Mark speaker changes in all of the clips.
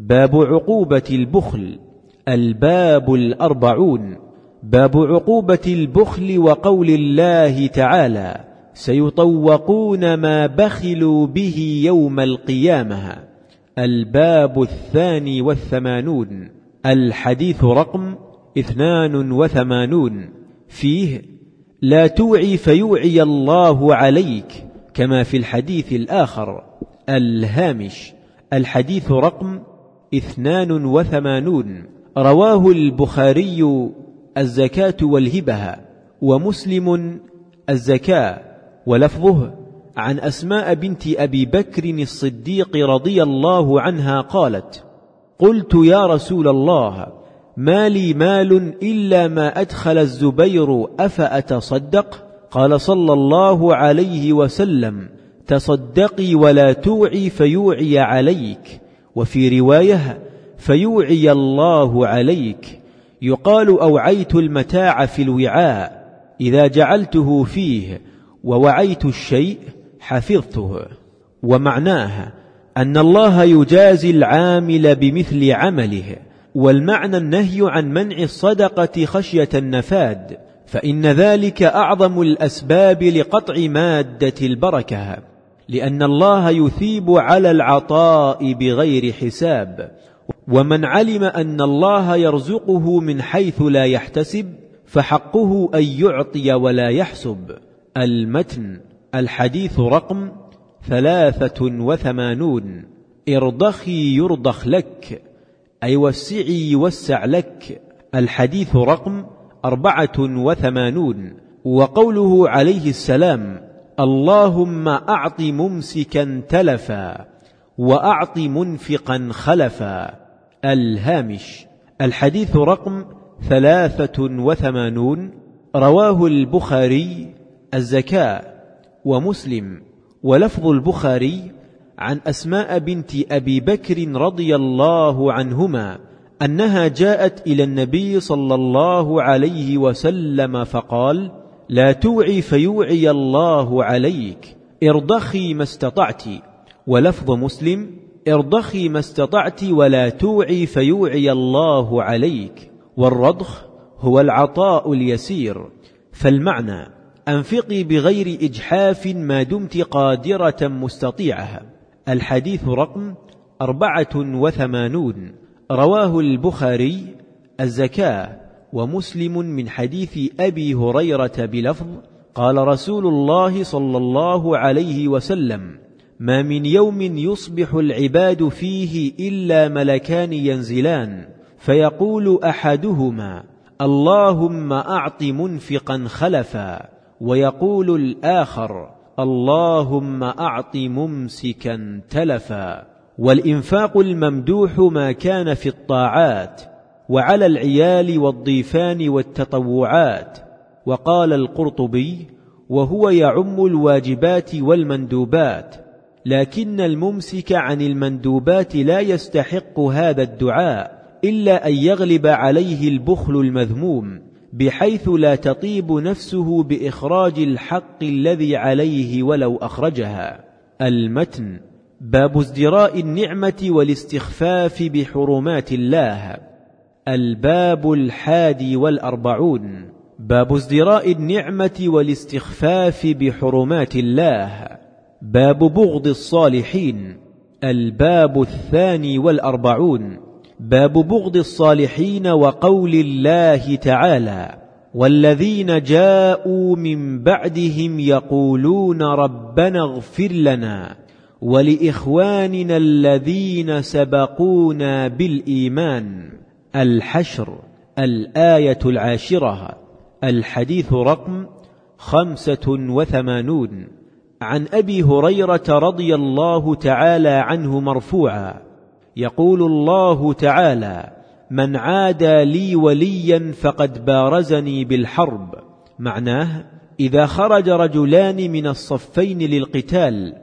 Speaker 1: باب عقوبة البخل الباب الأربعون. باب عقوبة البخل وقول الله تعالى سيطوقون ما بخلوا به يوم القيامة. الباب الثاني والثمانون. الحديث رقم اثنان وثمانون. فيه لا توعي فيوعي الله عليك كما في الحديث الآخر. الهامش الحديث رقم اثنان وثمانون. رواه البخاري الزكاة والهبة ومسلم الزكاة ولفظه عن أسماء بنت أبي بكر الصديق رضي الله عنها قالت قلت يا رسول الله ما لي مال إلا ما أدخل الزبير أفأتصدق؟ قال صلى الله عليه وسلم تصدقي ولا توعي فيوعي عليك. وفي رواية فيوعي الله عليك يقال أوعيت المتاع في الوعاء إذا جعلته فيه ووعيت الشيء حفظته. ومعناه أن الله يجازي العامل بمثل عمله والمعنى النهي عن منع الصدقة خشية النفاد فإن ذلك أعظم الأسباب لقطع مادة البركة. لأن الله يثيب على العطاء بغير حساب. ومن علم أن الله يرزقه من حيث لا يحتسب فحقه أن يعطي ولا يحسب. المتن الحديث رقم ثلاثة وثمانون. ارضخي يرضخ لك أي وسعي يوسع لك. الحديث رقم أربعة وثمانون. وقوله عليه السلام اللهم أعط ممسكا تلفا وأعط منفقا خلفا. الهامش. الحديث رقم ثلاثة وثمانون. رواه البخاري الزكاة ومسلم. ولفظ البخاري عن أسماء بنت أبي بكر رضي الله عنهما أنها جاءت إلى النبي صلى الله عليه وسلم فقال لا توعي فيوعي الله عليك. ارضخي ما استطعت. ولفظ مسلم ارضخي ما استطعت ولا توعي فيوعي الله عليك. والرضخ هو العطاء اليسير. فالمعنى أنفقي بغير إجحاف ما دمت قادرة مستطيعها الحديث رقم أربعة وثمانون. رواه البخاري الزكاة. ومسلم من حديث أبي هريرة بلفظ قال رسول الله صلى الله عليه وسلم ما من يوم يصبح العباد فيه إلا ملكان ينزلان فيقول أحدهما اللهم أعط منفقا خلفا ويقول الآخر اللهم أعط ممسكا تلفا والإنفاق الممدوح ما كان في الطاعات وعلى العيال والضيفان والتطوعات وقال القرطبي وهو يعم الواجبات والمندوبات لكن الممسك عن المندوبات لا يستحق هذا الدعاء إلا أن يغلب عليه البخل المذموم بحيث لا تطيب نفسه بإخراج الحق الذي عليه ولو أخرجها. المتن باب ازدراء النعمة والاستخفاف بحرمات الله. الباب الحادي والأربعون باب ازدراء النعمة والاستخفاف بحرمات الله باب بغض الصالحين الباب الثاني والأربعون باب بغض الصالحين وقول الله تعالى والذين جاءوا من بعدهم يقولون ربنا اغفر لنا ولإخواننا الذين سبقونا بالإيمان. الحشر الآية العاشرة الحديث رقم خمسة وثمانون عن أبي هريرة رضي الله تعالى عنه مرفوعا يقول الله تعالى من عادى لي وليا فقد بارزني بالحرب معناه إذا خرج رجلان من الصفين للقتال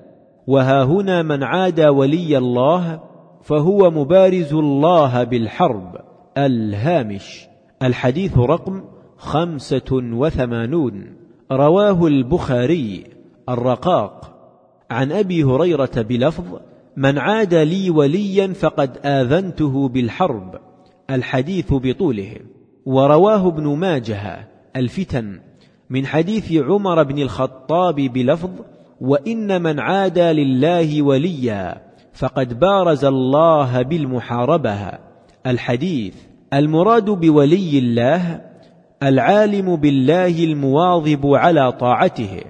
Speaker 1: وها هنا من عادى ولي الله فهو مبارز الله بالحرب الهامش. الحديث رقم خمسة وثمانون. رواه البخاري. الرقاق. عن أبي هريرة بلفظ من عاد لي وليا فقد آذنته بالحرب. الحديث بطوله. ورواه ابن ماجه الفتن. من حديث عمر بن الخطاب بلفظ وإن من عادى لله وليا فقد بارز الله بالمحاربة. الحديث المراد بولي الله العالم بالله المواظب على طاعته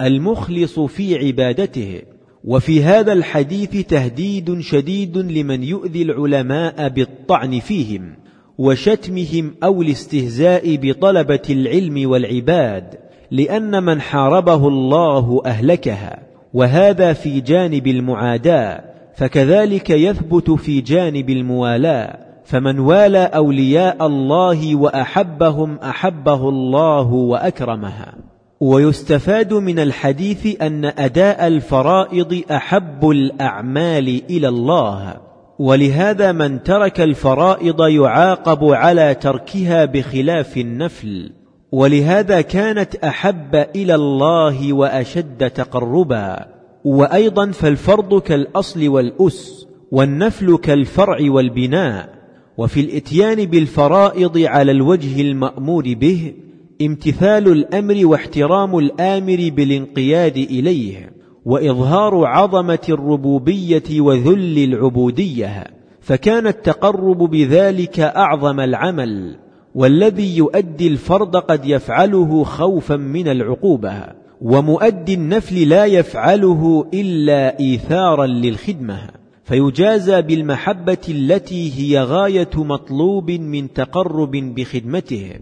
Speaker 1: المخلص في عبادته. وفي هذا الحديث تهديد شديد لمن يؤذي العلماء بالطعن فيهم وشتمهم أو الاستهزاء بطلبة العلم والعباد لأن من حاربه الله أهلكها. وهذا في جانب المعاداة فكذلك يثبت في جانب الموالاة. فمن والى أولياء الله وأحبهم أحبه الله واكرمها ويستفاد من الحديث أن أداء الفرائض أحب الأعمال إلى الله. ولهذا من ترك الفرائض يعاقب على تركها بخلاف النفل. ولهذا كانت أحب إلى الله وأشد تقربا. وأيضا فالفرض كالأصل والأس والنفل كالفرع والبناء. وفي الإتيان بالفرائض على الوجه المأمور به امتثال الأمر واحترام الآمر بالانقياد إليه وإظهار عظمة الربوبية وذل العبودية فكان التقرب بذلك أعظم العمل والذي يؤدي الفرض قد يفعله خوفا من العقوبة ومؤدي النفل لا يفعله إلا ايثارا للخدمة. فيجازى بالمحبة التي هي غاية مطلوب من تقرب بخدمته.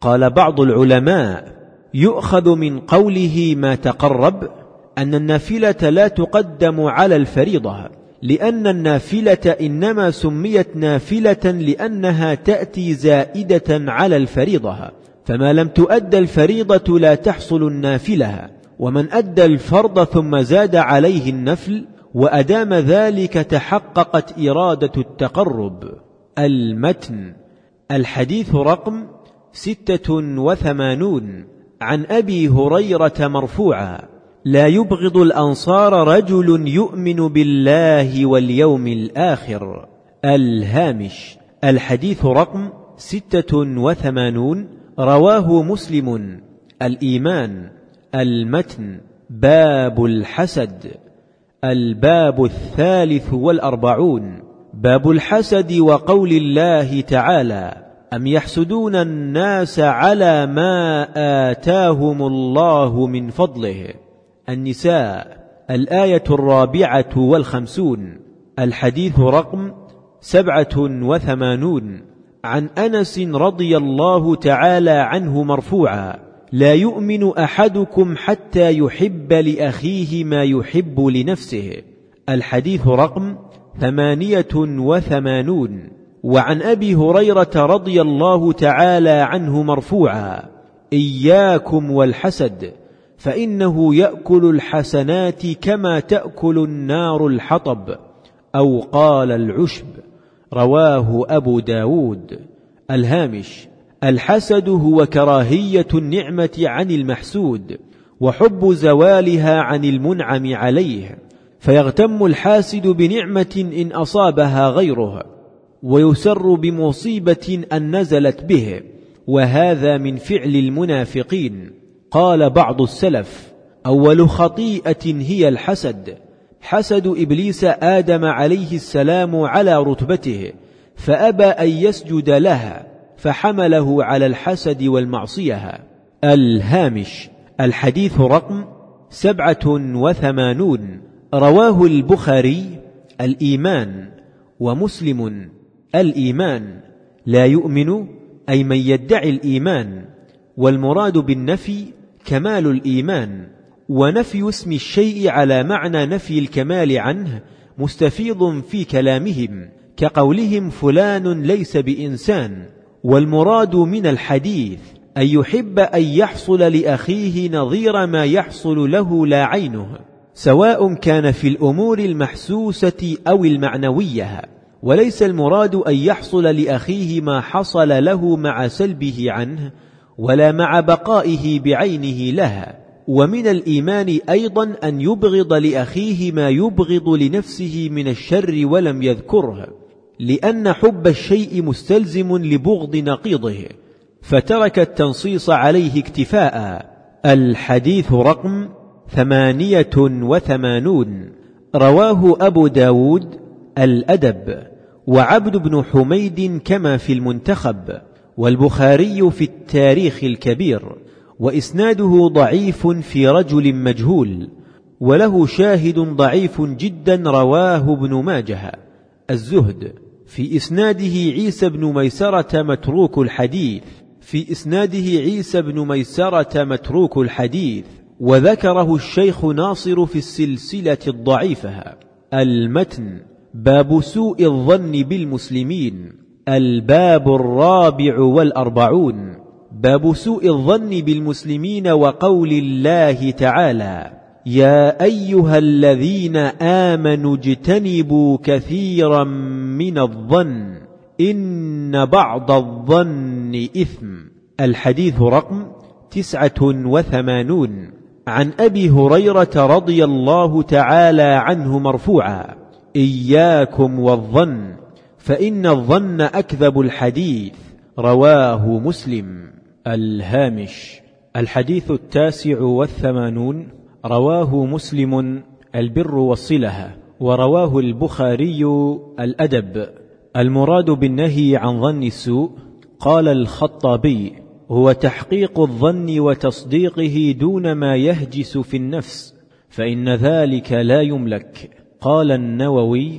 Speaker 1: قال بعض العلماء يؤخذ من قوله ما تقرب أن النافلة لا تقدم على الفريضة لأن النافلة إنما سميت نافلة لأنها تأتي زائدة على الفريضة فما لم تؤد الفريضة لا تحصل النافلة ومن أدى الفرض ثم زاد عليه النفل وأدام ذلك تحققت إرادة التقرب. المتن. الحديث رقم ستة وثمانون. عن أبي هريرة مرفوعا. لا يبغض الأنصار رجل يؤمن بالله واليوم الآخر. الهامش. الحديث رقم ستة وثمانون. رواه مسلم. الإيمان. المتن. باب الحسد. الباب الثالث والأربعون باب الحسد وقول الله تعالى ام يحسدون الناس على ما اتاهم الله من فضله؟ النساء الآية الرابعة والخمسون الحديث رقم سبعة وثمانون عن أنس رضي الله تعالى عنه مرفوعا. لا يؤمن أحدكم حتى يحب لأخيه ما يحب لنفسه. الحديث رقم ثمانية وثمانون. وعن أبي هريرة رضي الله تعالى عنه مرفوعا إياكم والحسد فإنه يأكل الحسنات كما تأكل النار الحطب أو قال العشب. رواه أبو داود. الهامش الحسد هو كراهية النعمة عن المحسود وحب زوالها عن المنعم عليه فيغتم الحاسد بنعمة إن أصابها غيره ويسر بمصيبة أن نزلت به وهذا من فعل المنافقين. قال بعض السلف أول خطيئة هي الحسد حسد إبليس آدم عليه السلام على رتبته فأبى أن يسجد لها فحمله على الحسد والمعصية. الهامش الحديث رقم سبعة وثمانون. رواه البخاري الإيمان ومسلم الإيمان. لا يؤمن أي من يدعي الإيمان والمراد بالنفي كمال الإيمان ونفي اسم الشيء على معنى نفي الكمال عنه مستفيض في كلامهم كقولهم فلان ليس بإنسان. والمراد من الحديث أن يحب أن يحصل لأخيه نظير ما يحصل له لا عينه سواء كان في الأمور المحسوسة أو المعنوية وليس المراد أن يحصل لأخيه ما حصل له مع سلبه عنه ولا مع بقائه بعينه لها ومن الإيمان أيضا أن يبغض لأخيه ما يبغض لنفسه من الشر ولم يذكره. لأن حب الشيء مستلزم لبغض نقيضه فترك التنصيص عليه اكتفاء. الحديث رقم ثمانية وثمانون. رواه أبو داود الأدب وعبد بن حميد كما في المنتخب والبخاري في التاريخ الكبير وإسناده ضعيف في رجل مجهول وله شاهد ضعيف جدا رواه ابن ماجه. الزهد في إسناده عيسى بن ميسرة متروك الحديث. في إسناده عيسى بن ميسرة متروك الحديث. وذكره الشيخ ناصر في السلسلة الضعيفة. المتن باب سوء الظن بالمسلمين. الباب الرابع والأربعون. باب سوء الظن بالمسلمين وقول الله تعالى. يا أيها الذين آمنوا اجتنبوا كثيرا من الظن إن بعض الظن إثم. الحديث رقم تسعة وثمانون. عن أبي هريرة رضي الله تعالى عنه مرفوعا إياكم والظن فإن الظن أكذب الحديث. رواه مسلم. الهامش. الحديث التاسع والثمانون. رواه مسلم البر والصلة ورواه البخاري الأدب. المراد بالنهي عن ظن السوء قال الخطابي هو تحقيق الظن وتصديقه دون ما يهجس في النفس فإن ذلك لا يملك. قال النووي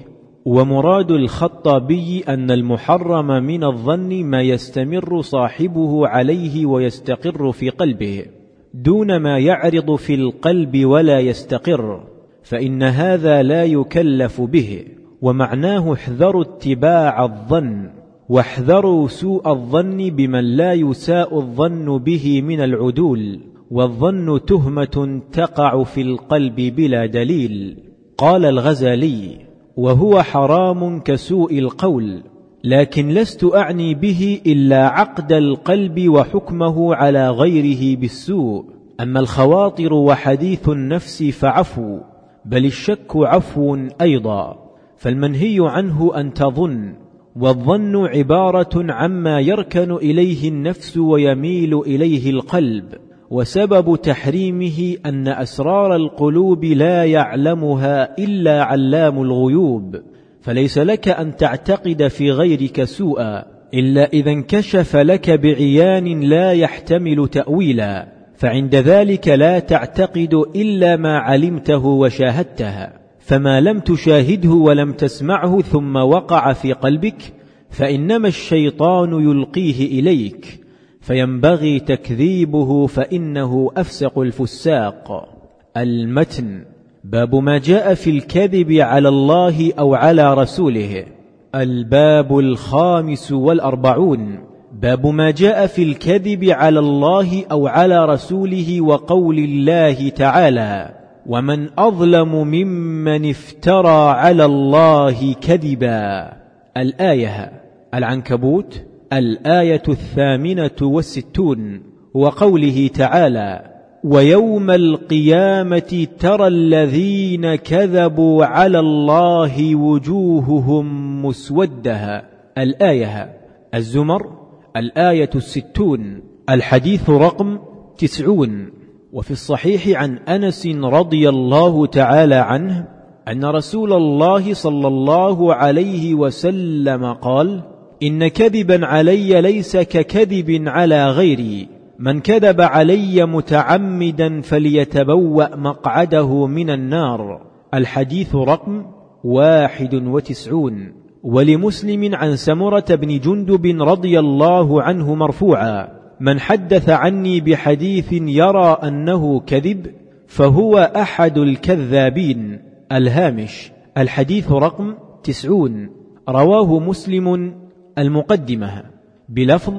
Speaker 1: ومراد الخطابي أن المحرم من الظن ما يستمر صاحبه عليه ويستقر في قلبه. دون ما يعرض في القلب ولا يستقر فإن هذا لا يكلف به ومعناه احذروا اتباع الظن واحذروا سوء الظن بمن لا يساء الظن به من العدول والظن تهمة تقع في القلب بلا دليل قال الغزالي وهو حرام كسوء القول. لكن لست أعني به إلا عقد القلب وحكمه على غيره بالسوء. أما الخواطر وحديث النفس فعفو بل الشك عفو أيضا. فالمنهي عنه أن تظن والظن عبارة عما يركن إليه النفس ويميل إليه القلب. وسبب تحريمه أن أسرار القلوب لا يعلمها إلا علام الغيوب فليس لك أن تعتقد في غيرك سوءا إلا إذا انكشف لك بعيان لا يحتمل تأويلا فعند ذلك لا تعتقد إلا ما علمته وشاهدته فما لم تشاهده ولم تسمعه ثم وقع في قلبك فإنما الشيطان يلقيه إليك. فينبغي تكذيبه فإنه أفسق الفساق. المتن باب ما جاء في الكذب على الله أو على رسوله. الباب الخامس والأربعون باب ما جاء في الكذب على الله أو على رسوله وقول الله تعالى ومن أظلم ممن افترى على الله كذبا. الآية العنكبوت الآية الثامنة والستون وقوله تعالى ويوم القيامة ترى الذين كذبوا على الله وجوههم مسوده الآية الزمر. الآية الستون. الحديث رقم تسعون. وفي الصحيح عن أنس رضي الله تعالى عنه أن رسول الله صلى الله عليه وسلم قال إن كذبا علي ليس ككذب على غيري. من كذب علي متعمدا فليتبوأ مقعده من النار. الحديث رقم واحد وتسعون. ولمسلم عن سمرة بن جندب رضي الله عنه مرفوعا من حدث عني بحديث يرى أنه كذب فهو أحد الكذابين. الهامش الحديث رقم تسعون. رواه مسلم المقدمة. بلفظ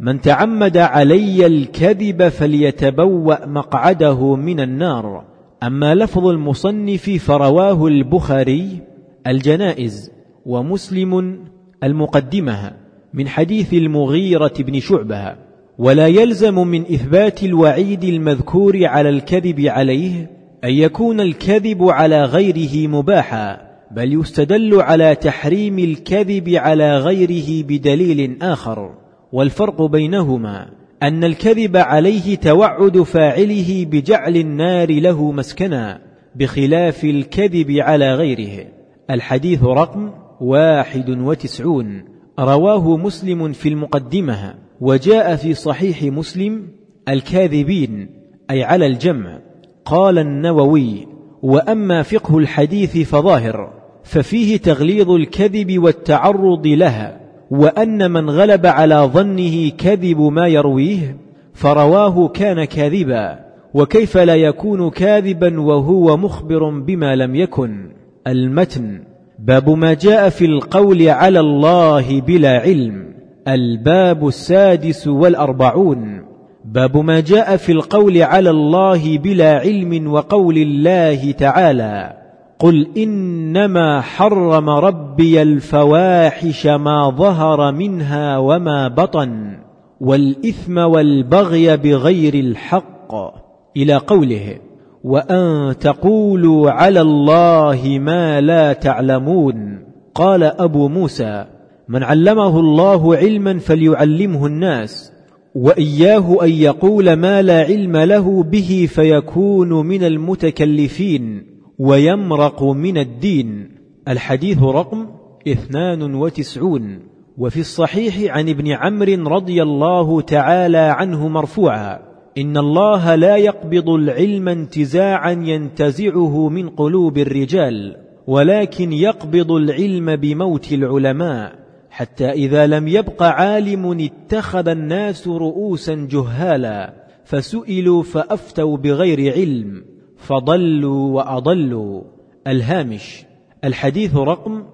Speaker 1: من تعمد علي الكذب فليتبوأ مقعده من النار. أما لفظ المصنف فرواه البخاري الجنائز ومسلم المقدمة من حديث المغيرة بن شعبة. ولا يلزم من إثبات الوعيد المذكور على الكذب عليه أن يكون الكذب على غيره مباحا. بل يستدل على تحريم الكذب على غيره بدليل آخر. والفرق بينهما أن الكذب عليه توعد فاعله بجعل النار له مسكنا بخلاف الكذب على غيره. الحديث رقم واحد وتسعون. رواه مسلم في المقدمة. وجاء في صحيح مسلم الكاذبين أي على الجمع. قال النووي وأما فقه الحديث فظاهر. ففيه تغليظ الكذب والتعرض لها وأن من غلب على ظنه كذب ما يرويه فرواه كان كاذبا وكيف لا يكون كاذبا وهو مخبر بما لم يكن؟ المتن باب ما جاء في القول على الله بلا علم الباب السادس والأربعون. باب ما جاء في القول على الله بلا علم وقول الله تعالى. قل إنما حرم ربي الفواحش ما ظهر منها وما بطن والإثم والبغي بغير الحق إلى قوله وأن تقولوا على الله ما لا تعلمون قال أبو موسى من علمه الله علما فليعلمه الناس وإياه أن يقول ما لا علم له به فيكون من المتكلفين ويمرق من الدين. الحديث رقم اثنان وتسعون. وفي الصحيح عن ابن عمرو رضي الله تعالى عنه مرفوعا إن الله لا يقبض العلم انتزاعا ينتزعه من قلوب الرجال ولكن يقبض العلم بموت العلماء. حتى إذا لم يبق عالم اتخذ الناس رؤوسا جهالا فسئلوا فأفتوا بغير علم. فضلوا وأضلوا. الهامش. الحديث رقم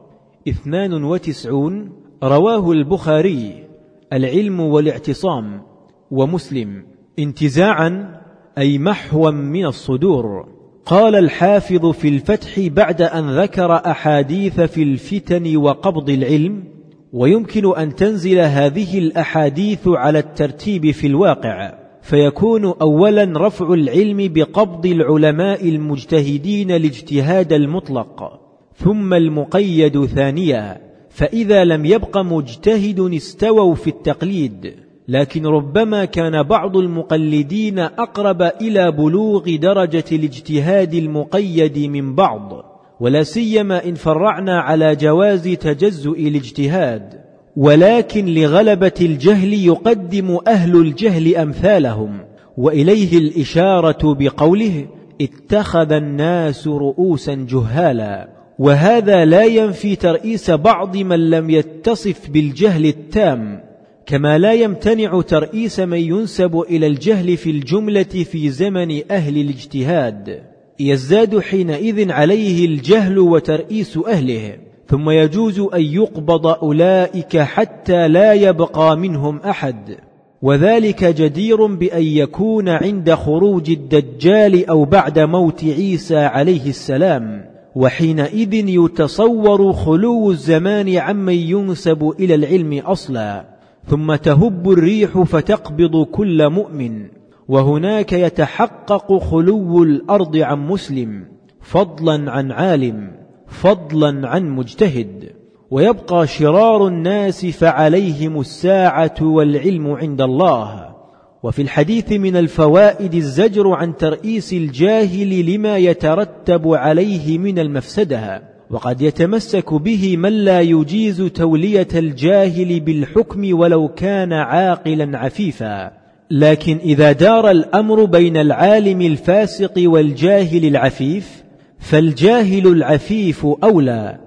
Speaker 1: اثنان وتسعون. رواه البخاري. العلم والاعتصام. ومسلم. انتزاعا. أي محوا من الصدور. قال الحافظ في الفتح بعد أن ذكر أحاديث في الفتن وقبض العلم. ويمكن أن تنزل هذه الأحاديث على الترتيب في الواقع. فيكون أولا رفع العلم بقبض العلماء المجتهدين الاجتهاد المطلق ثم المقيد ثانيا فإذا لم يبق مجتهد استووا في التقليد. لكن ربما كان بعض المقلدين أقرب إلى بلوغ درجة الاجتهاد المقيد من بعض ولا سيما إن فرعنا على جواز تجزؤ الاجتهاد. ولكن لغلبة الجهل يقدم أهل الجهل أمثالهم وإليه الإشارة بقوله اتخذ الناس رؤوسا جهالا. وهذا لا ينفي ترئيس بعض من لم يتصف بالجهل التام كما لا يمتنع ترئيس من ينسب إلى الجهل في الجملة في زمن أهل الاجتهاد. يزداد حينئذ عليه الجهل وترئيس أهله. ثم يجوز أن يقبض أولئك حتى لا يبقى منهم أحد. وذلك جدير بأن يكون عند خروج الدجال أو بعد موت عيسى عليه السلام. وحينئذ يتصور خلو الزمان عمن ينسب إلى العلم أصلا. ثم تهب الريح فتقبض كل مؤمن. وهناك يتحقق خلو الأرض عن مسلم فضلا عن عالم. فضلا عن مجتهد ويبقى شرار الناس فعليهم الساعة والعلم عند الله. وفي الحديث من الفوائد الزجر عن ترئيس الجاهل لما يترتب عليه من المفسدة. وقد يتمسك به من لا يجيز تولية الجاهل بالحكم ولو كان عاقلا عفيفا. لكن إذا دار الأمر بين العالم الفاسق والجاهل العفيف فالجاهل العفيف أولى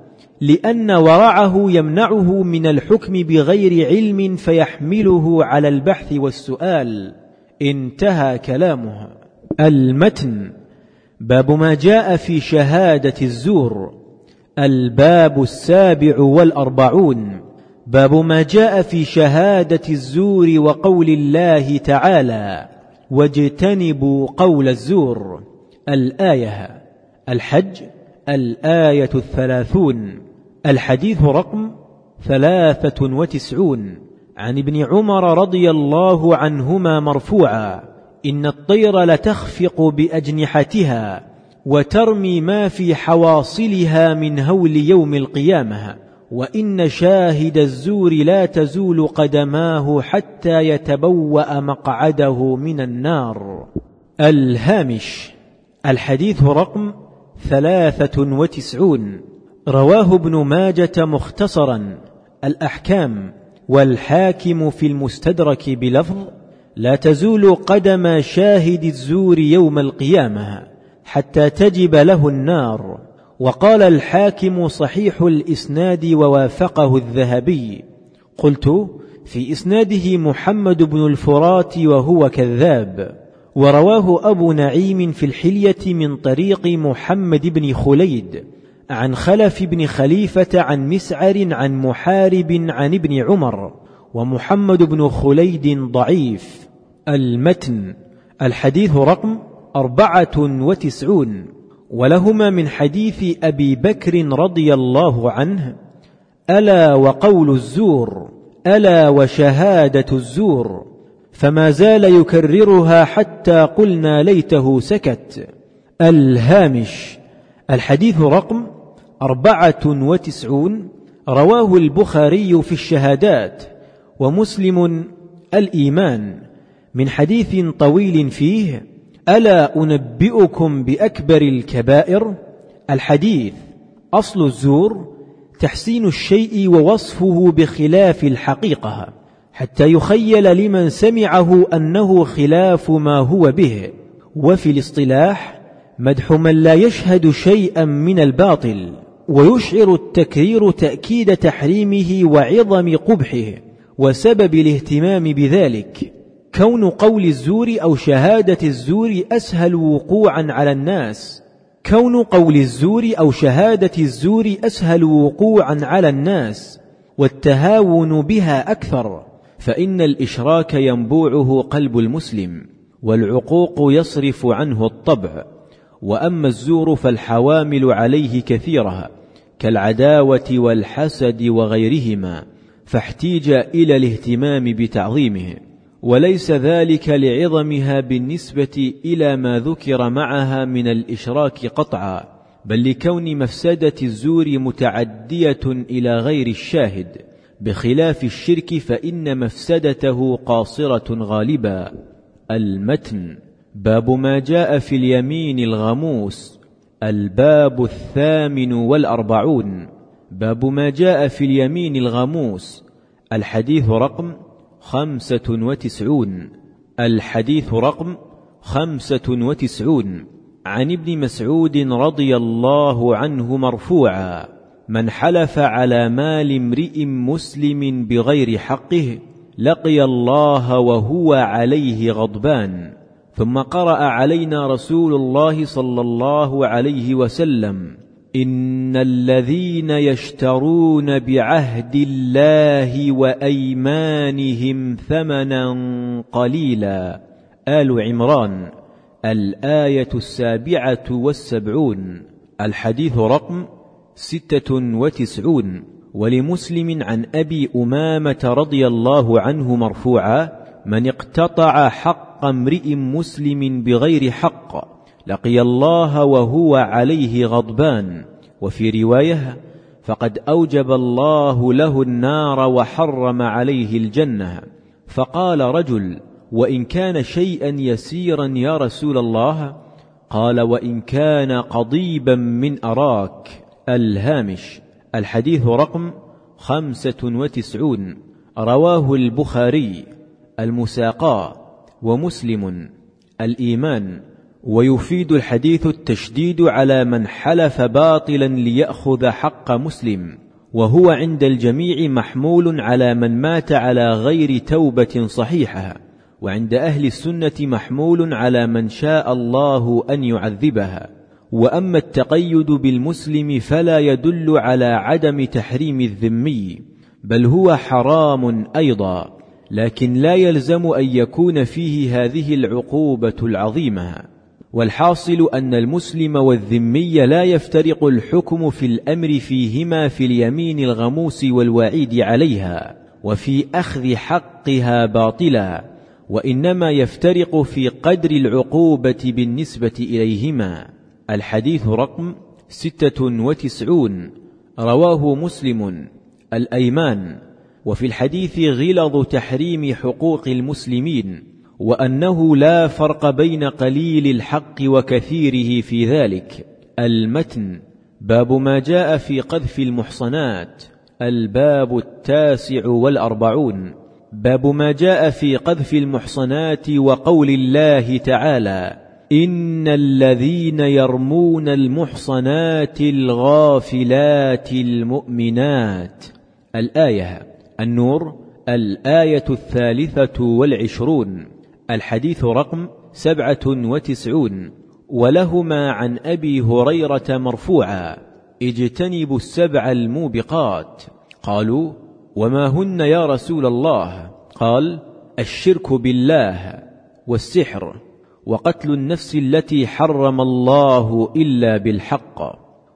Speaker 1: لأن ورعه يمنعه من الحكم بغير علم فيحمله على البحث والسؤال. انتهى كلامه. المتن باب ما جاء في شهادة الزور. الباب السابع والأربعون باب ما جاء في شهادة الزور وقول الله تعالى واجتنبوا قول الزور. الآية الحج الآية الثلاثون الحديث رقم ثلاثة وتسعون. عن ابن عمر رضي الله عنهما مرفوعا إن الطير لتخفق بأجنحتها وترمي ما في حواصلها من هول يوم القيامة وإن شاهد الزور لا تزول قدماه حتى يتبوأ مقعده من النار. الهامش الحديث رقم ثلاثة وتسعون. رواه ابن ماجة مختصرا. الأحكام والحاكم في المستدرك بلفظ لا تزول قدم شاهد الزور يوم القيامة حتى تجب له النار. وقال الحاكم صحيح الإسناد ووافقه الذهبي. قلت في إسناده محمد بن الفرات وهو كذاب. ورواه أبو نعيم في الحلية من طريق محمد بن خليد عن خلف بن خليفة عن مسعر عن محارب عن ابن عمر ومحمد بن خليد ضعيف. المتن الحديث رقم أربعة وتسعون. ولهما من حديث أبي بكر رضي الله عنه ألا وقول الزور ألا وشهادة الزور. فما زال يكررها حتى قلنا ليته سكت. الهامش. الحديث رقم أربعة وتسعون. رواه البخاري في الشهادات. ومسلم الإيمان. من حديث طويل فيه ألا أنبئكم بأكبر الكبائر؟ الحديث أصل الزور تحسين الشيء ووصفه بخلاف الحقيقة. حتى يخيل لمن سمعه أنه خلاف ما هو به. وفي الاصطلاح مدح من لا يشهد شيئا من الباطل ويشعر التكرير تأكيد تحريمه وعظم قبحه وسبب الاهتمام بذلك. كون قول الزور أو شهادة الزور أسهل وقوعا على الناس. كون قول الزور أو شهادة الزور أسهل وقوعا على الناس والتهاون بها أكثر. فإن الإشراك ينبوعه قلب المسلم والعقوق يصرف عنه الطبع وأما الزور فالحوامل عليه كثيرة كالعداوة والحسد وغيرهما فاحتيج إلى الاهتمام بتعظيمه. وليس ذلك لعظمها بالنسبة إلى ما ذكر معها من الإشراك قطعا بل لكون مفسدة الزور متعدية إلى غير الشاهد. بخلاف الشرك فإن مفسدته قاصرة غالبا. المتن باب ما جاء في اليمين الغموس الباب الثامن والأربعون. باب ما جاء في اليمين الغموس الحديث رقم خمسة وتسعون. الحديث رقم خمسة وتسعون. عن ابن مسعود رضي الله عنه مرفوعا. من حلف على مال امرئ مسلم بغير حقه لقي الله وهو عليه غضبان. ثم قرأ علينا رسول الله صلى الله عليه وسلم إن الذين يشترون بعهد الله وأيمانهم ثمنا قليلا. آل عمران الآية السابعة والسبعون. الحديث رقم ستة وتسعون. ولمسلم عن أبي أمامة رضي الله عنه مرفوعا من اقتطع حق امرئ مسلم بغير حق لقي الله وهو عليه غضبان وفي رواية فقد أوجب الله له النار وحرم عليه الجنة فقال رجل وإن كان شيئا يسيرا يا رسول الله؟ قال وإن كان قضيبا من أراك الهامش. الحديث رقم خمسة وتسعون. رواه البخاري. المساقى. ومسلم. الإيمان. ويفيد الحديث التشديد على من حلف باطلا ليأخذ حق مسلم. وهو عند الجميع محمول على من مات على غير توبة صحيحة. وعند أهل السنة محمول على من شاء الله أن يعذبها. وأما التقيد بالمسلم فلا يدل على عدم تحريم الذمي بل هو حرام أيضا لكن لا يلزم أن يكون فيه هذه العقوبة العظيمة. والحاصل أن المسلم والذمي لا يفترق الحكم في الأمر فيهما في اليمين الغموس والوعيد عليها وفي أخذ حقها باطلا وإنما يفترق في قدر العقوبة بالنسبة إليهما. الحديث رقم ستة وتسعون رواه مسلم الأيمان. وفي الحديث غلظ تحريم حقوق المسلمين وأنه لا فرق بين قليل الحق وكثيره في ذلك. المتن باب ما جاء في قذف المحصنات. الباب التاسع والأربعون باب ما جاء في قذف المحصنات وقول الله تعالى. ان الذين يرمون المحصنات الغافلات المؤمنات. الآية النور الآية الثالثة والعشرون. الحديث رقم سبعة وتسعون. ولهما عن أبي هريرة مرفوعا اجتنبوا السبع الموبقات. قالوا وما هن يا رسول الله؟ قال الشرك بالله والسحر. وقتل النفس التي حرم الله إلا بالحق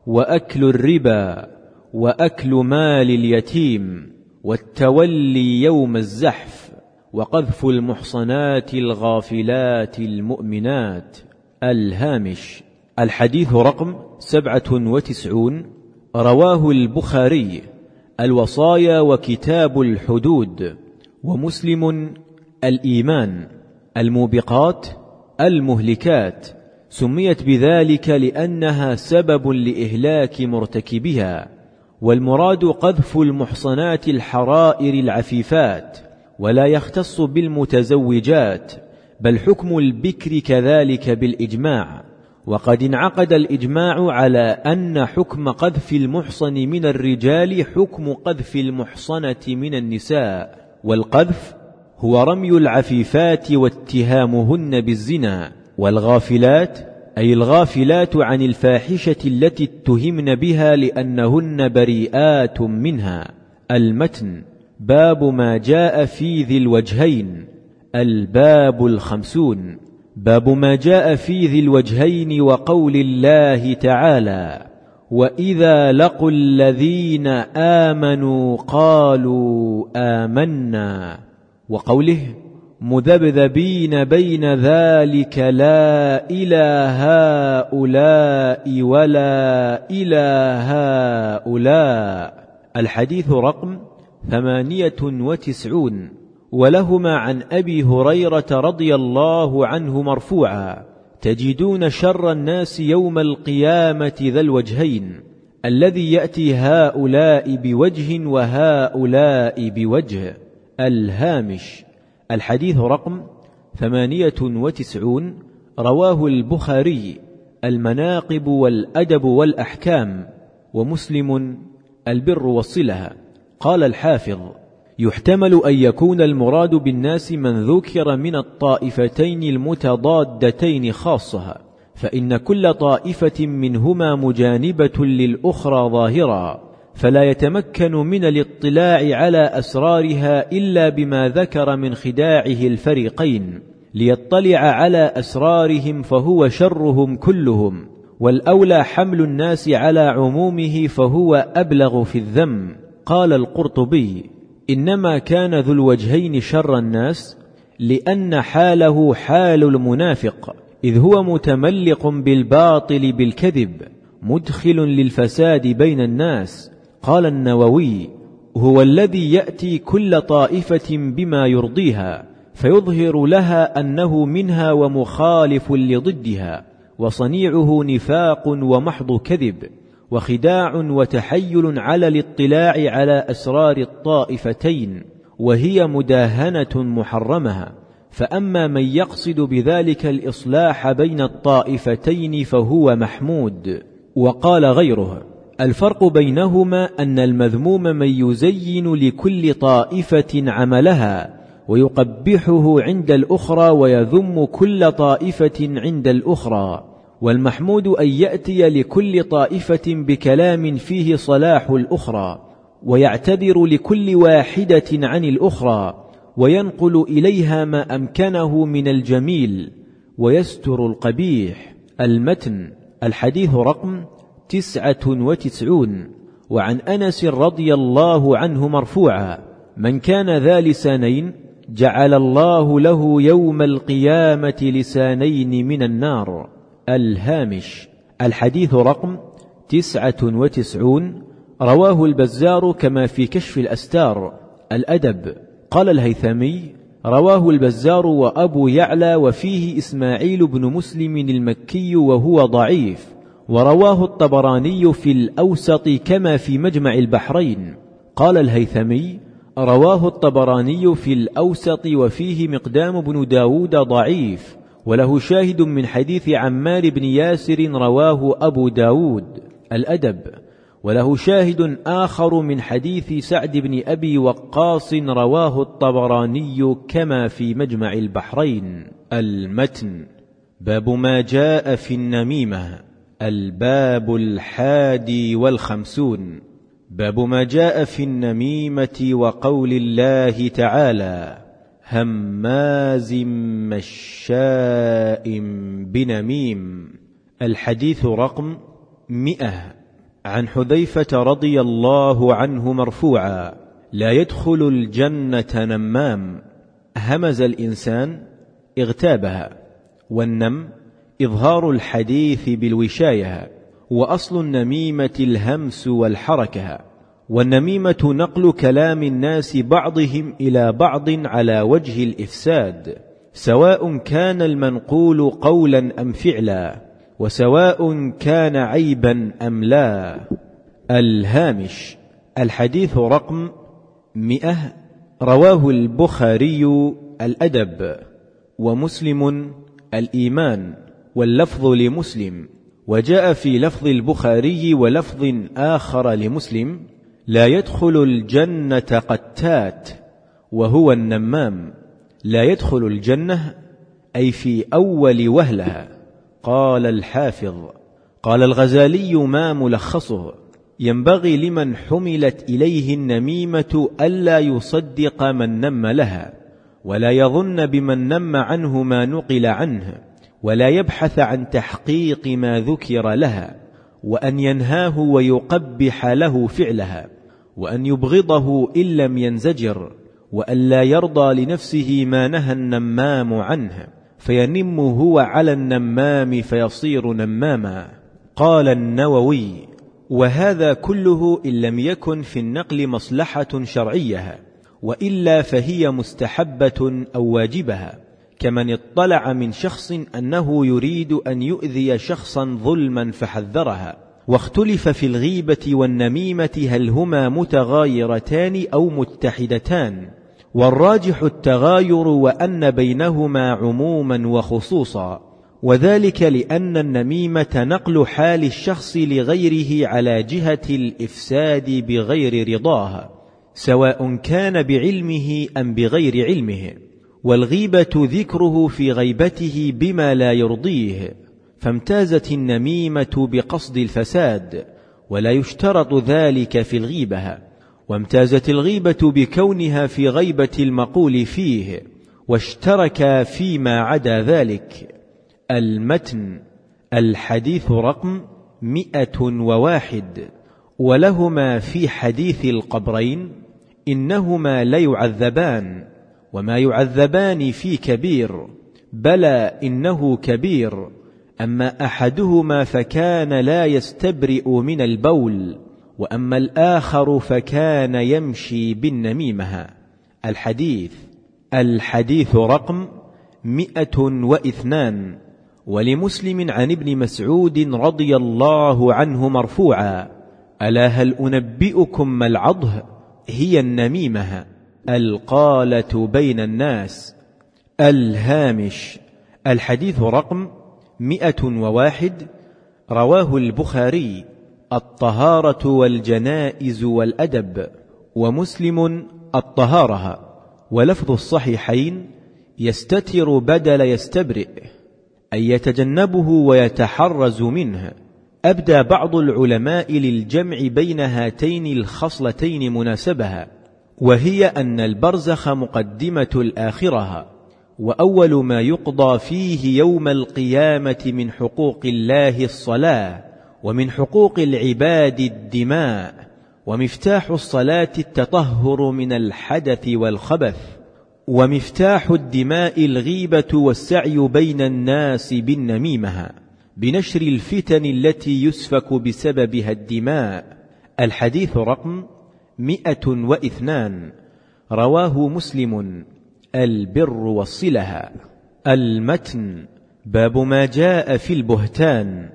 Speaker 1: وأكل الربا وأكل مال اليتيم والتولي يوم الزحف وقذف المحصنات الغافلات المؤمنات. الهامش الحديث رقم سبعة وتسعون رواه البخاري الوصايا وكتاب الحدود ومسلم الإيمان. الموبقات المهلكات سميت بذلك لأنها سبب لإهلاك مرتكبها والمراد قذف المحصنات الحرائر العفيفات ولا يختص بالمتزوجات بل حكم البكر كذلك بالإجماع. وقد انعقد الإجماع على أن حكم قذف المحصن من الرجال حكم قذف المحصنة من النساء والقذف هو رمي العفيفات واتهامهن بالزنا والغافلات أي الغافلات عن الفاحشة التي اتهمن بها لأنهن بريئات منها. المتن باب ما جاء في ذي الوجهين. الباب الخمسون باب ما جاء في ذي الوجهين وقول الله تعالى وإذا لقوا الذين آمنوا قالوا آمنا. وقوله مذبذبين بين ذلك لا إلى هؤلاء ولا إلى هؤلاء. الحديث رقم ثمانية وتسعون. ولهما عن أبي هريرة رضي الله عنه مرفوعا تجدون شر الناس يوم القيامة ذا الوجهين الذي يأتي هؤلاء بوجه وهؤلاء بوجه. الهامش. الحديث رقم ثمانية وتسعون رواه البخاري المناقب والأدب والأحكام ومسلم البر والصله قال الحافظ يحتمل أن يكون المراد بالناس من ذكر من الطائفتين المتضادتين خاصة فإن كل طائفة منهما مجانبة للأخرى ظاهرا. فلا يتمكن من الاطلاع على أسرارها إلا بما ذكر من خداعه الفريقين ليطلع على أسرارهم فهو شرهم كلهم والأولى حمل الناس على عمومه فهو أبلغ في الذم. قال القرطبي إنما كان ذو الوجهين شر الناس لأن حاله حال المنافق إذ هو متملق بالباطل بالكذب مدخل للفساد بين الناس. قال النووي هو الذي يأتي كل طائفة بما يرضيها فيظهر لها أنه منها ومخالف لضدها وصنيعه نفاق ومحض كذب وخداع وتحيل على الاطلاع على أسرار الطائفتين وهي مداهنة محرمها فأما من يقصد بذلك الإصلاح بين الطائفتين فهو محمود. وقال غيره الفرق بينهما أن المذموم من يزين لكل طائفة عملها ويقبحه عند الأخرى ويذم كل طائفة عند الأخرى والمحمود أن يأتي لكل طائفة بكلام فيه صلاح الأخرى ويعتذر لكل واحدة عن الأخرى وينقل إليها ما أمكنه من الجميل ويستر القبيح. المتن الحديث رقم تسعة وتسعون وعن أنس رضي الله عنه مرفوعا من كان ذا لسانين جعل الله له يوم القيامة لسانين من النار. الهامش الحديث رقم تسعة وتسعون رواه البزار كما في كشف الأستار. الأدب قال الهيثمي رواه البزار وأبو يعلى وفيه إسماعيل بن مسلم المكي وهو ضعيف. ورواه الطبراني في الأوسط كما في مجمع البحرين. قال الهيثمي رواه الطبراني في الأوسط وفيه مقدام بن داود ضعيف وله شاهد من حديث عمار بن ياسر رواه أبو داود الأدب وله شاهد آخر من حديث سعد بن أبي وقاص رواه الطبراني كما في مجمع البحرين. المتن باب ما جاء في النميمة. الباب الحادي والخمسون. باب ما جاء في النميمة وقول الله تعالى هماز مشاء بنميم. الحديث رقم مئة. عن حذيفة رضي الله عنه مرفوعا لا يدخل الجنة نمام. همز الإنسان اغتابها. والنم إظهار الحديث بالوشاية وأصل النميمة الهمس والحركة والنميمة نقل كلام الناس بعضهم إلى بعض على وجه الإفساد سواء كان المنقول قولا أم فعلا وسواء كان عيبا أم لا. الهامش الحديث رقم مئة رواه البخاري الأدب ومسلم الإيمان. واللفظ لمسلم وجاء في لفظ البخاري ولفظ آخر لمسلم لا يدخل الجنة قتات وهو النمام. لا يدخل الجنة أي في أول وهلها. قال الحافظ. قال الغزالي ما ملخصه. ينبغي لمن حملت إليه النميمة ألا يصدق من نم لها ولا يظن بمن نم عنه ما نقل عنه. ولا يبحث عن تحقيق ما ذكر لها وأن ينهاه ويقبح له فعلها وأن يبغضه إن لم ينزجر وأن لا يرضى لنفسه ما نهى النمام عنه فينم هو على النمام فيصير نماما. قال النووي وهذا كله إن لم يكن في النقل مصلحة شرعية وإلا فهي مستحبة أو واجبها كمن اطلع من شخص أنه يريد أن يؤذي شخصا ظلما فحذرها واختلف في الغيبة والنميمة هل هما متغايرتان أو متحدتان والراجح التغاير وأن بينهما عموما وخصوصا وذلك لأن النميمة نقل حال الشخص لغيره على جهة الإفساد بغير رضاه سواء كان بعلمه أم بغير علمه. والغيبة ذكره في غيبته بما لا يرضيه فامتازت النميمة بقصد الفساد ولا يشترط ذلك في الغيبة وامتازت الغيبة بكونها في غيبة المقول فيه واشترك فيما عدا ذلك. المتن الحديث رقم مئة وواحد ولهما في حديث القبرين إنهما ليعذبان. وما يعذبان في كبير بلى إنه كبير أما أحدهما فكان لا يستبرئ من البول وأما الآخر فكان يمشي بالنميمة. الحديث الحديث رقم مئة واثنان ولمسلم عن ابن مسعود رضي الله عنه مرفوعا ألا هل أنبئكم ما العضه هي النميمة؟ القالة بين الناس الهامش الحديث رقم مئة وواحد رواه البخاري الطهارة والجنائز والأدب ومسلم الطهارة ولفظ الصحيحين يستتر بدل يستبرئ أي يتجنبه ويتحرز منه. أبدى بعض العلماء للجمع بين هاتين الخصلتين مناسبها. وهي أن البرزخ مقدمة الآخرة وأول ما يقضى فيه يوم القيامة من حقوق الله الصلاة ومن حقوق العباد الدماء ومفتاح الصلاة التطهر من الحدث والخبث ومفتاح الدماء الغيبة والسعي بين الناس بالنميمة بنشر الفتن التي يسفك بسببها الدماء. الحديث رقم مئة وإثنان. رواه مسلم. البر والصلة المتن. باب ما جاء في البهتان.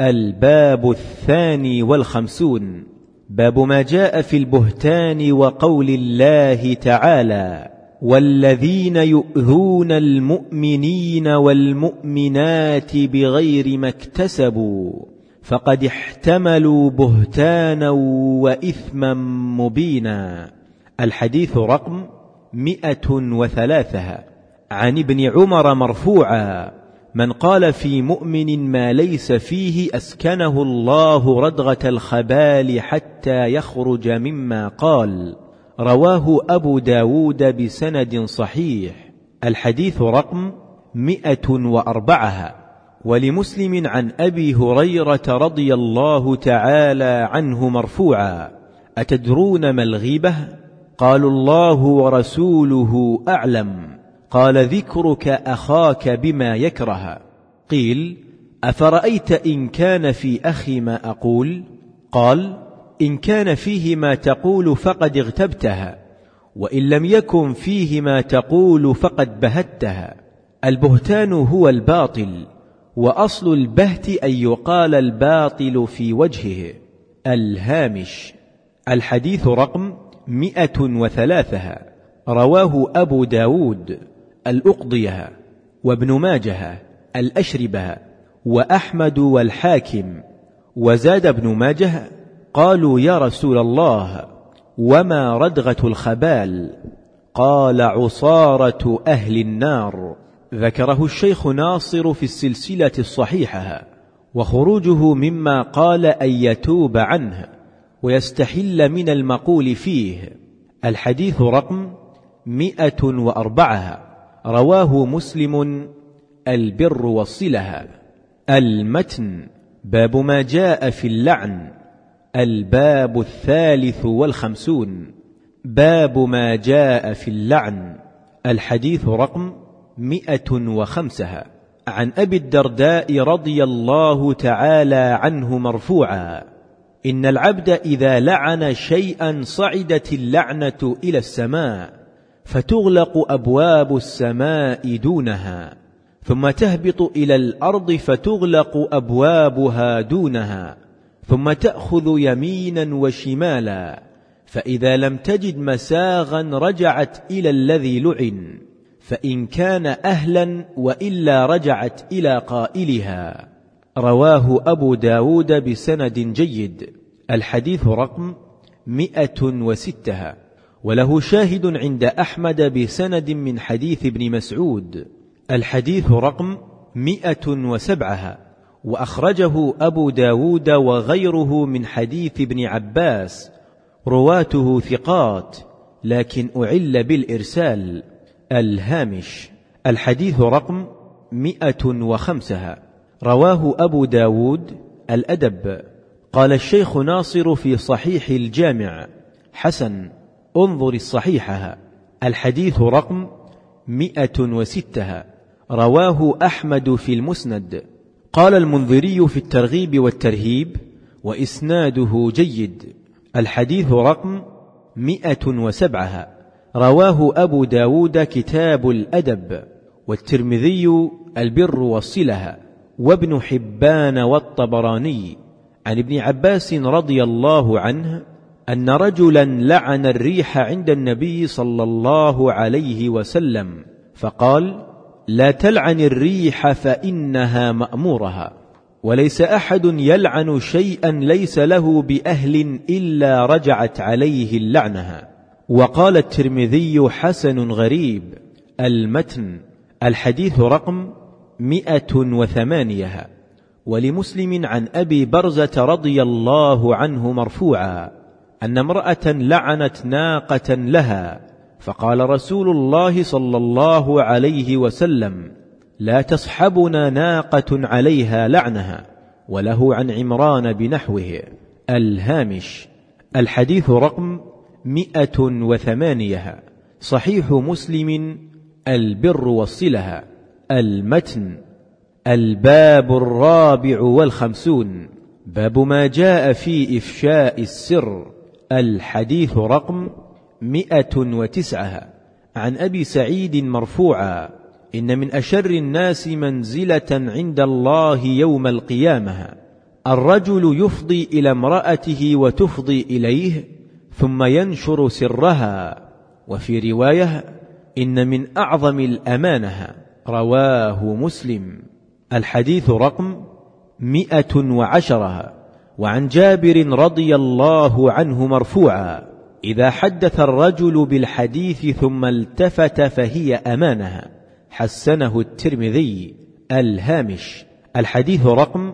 Speaker 1: الباب الثاني والخمسون. باب ما جاء في البهتان وقول الله تعالى والذين يؤذون المؤمنين والمؤمنات بغير ما اكتسبوا. فقد احتملوا بهتانا وإثما مبينا. الحديث رقم مئة وثلاثة عن ابن عمر مرفوعا من قال في مؤمن ما ليس فيه أسكنه الله ردغه الخبال حتى يخرج مما قال. رواه أبو داود بسند صحيح. الحديث رقم مئة وأربعة. ولمسلم عن أبي هريرة رضي الله تعالى عنه مرفوعا أتدرون ما الغيبة؟ قالوا الله ورسوله أعلم قال ذكرك أخاك بما يكره. قيل أفرأيت إن كان في أخي ما أقول؟ قال إن كان فيه ما تقول فقد اغتبتها وإن لم يكن فيه ما تقول فقد بهتها البهتان هو الباطل. وأصل البهت أن يقال الباطل في وجهه. الهامش. الحديث رقم مئة وثلاثة. رواه أبو داود. الأقضية. وابن ماجه. الأشربة. وأحمد والحاكم. وزاد ابن ماجه. قالوا يا رسول الله وما ردغة الخبال؟ قال عصارة أهل النار. ذكره الشيخ ناصر في السلسلة الصحيحة وخروجه مما قال أن يتوب عنه ويستحل من المقول فيه. الحديث رقم مئة وأربعة رواه مسلم البر والصلة. المتن باب ما جاء في اللعن. الباب الثالث والخمسون باب ما جاء في اللعن. الحديث رقم مئة وخمسة. عن أبي الدرداء رضي الله تعالى عنه مرفوعا. إن العبد إذا لعن شيئا صعدت اللعنة إلى السماء فتغلق أبواب السماء دونها ثم تهبط إلى الأرض فتغلق أبوابها دونها ثم تأخذ يمينا وشمالا فإذا لم تجد مساغا رجعت إلى الذي لعن. فإن كان أهلا وإلا رجعت إلى قائلها. رواه أبو داود بسند جيد. الحديث رقم مئة وستها وله شاهد عند أحمد بسند من حديث ابن مسعود. الحديث رقم مئة وسبعها وأخرجه أبو داود وغيره من حديث ابن عباس. رواته ثقات لكن أعل بالإرسال. الهامش. الحديث رقم مئة وخمسها رواه أبو داود الأدب. قال الشيخ ناصر في صحيح الجامع. حسن انظر الصحيحة. الحديث رقم مئة وستها رواه أحمد في المسند. قال المنذري في الترغيب والترهيب وإسناده جيد. الحديث رقم مئة وسبعها رواه أبو داود كتاب الأدب والترمذي البر والصلة وابن حبان والطبراني عن ابن عباس رضي الله عنه أن رجلا لعن الريح عند النبي صلى الله عليه وسلم فقال لا تلعن الريح فإنها مأمورها وليس أحد يلعن شيئا ليس له بأهل إلا رجعت عليه اللعنها وقال الترمذي حسن غريب المتن الحديث رقم مئة وثمانية. ولمسلم عن أبي برزة رضي الله عنه مرفوعا أن امرأة لعنت ناقة لها فقال رسول الله صلى الله عليه وسلم لا تصحبنا ناقة عليها لعنها وله عن عمران بنحوه. الهامش الحديث رقم مئة وثمانية. صحيح مسلم البر والصلة. المتن الباب الرابع والخمسون. باب ما جاء في إفشاء السر. الحديث رقم مئة وتسعة. عن أبي سعيد مرفوعا. إن من أشر الناس منزلة عند الله يوم القيامة. الرجل يفضي إلى امرأته وتفضي إليه ثم ينشر سرها. وفي رواية إن من أعظم الأمانة. رواه مسلم. الحديث رقم مئة وعشرة. وعن جابر رضي الله عنه مرفوعا. إذا حدث الرجل بالحديث ثم التفت فهي أمانة. حسنه الترمذي الهامش. الحديث رقم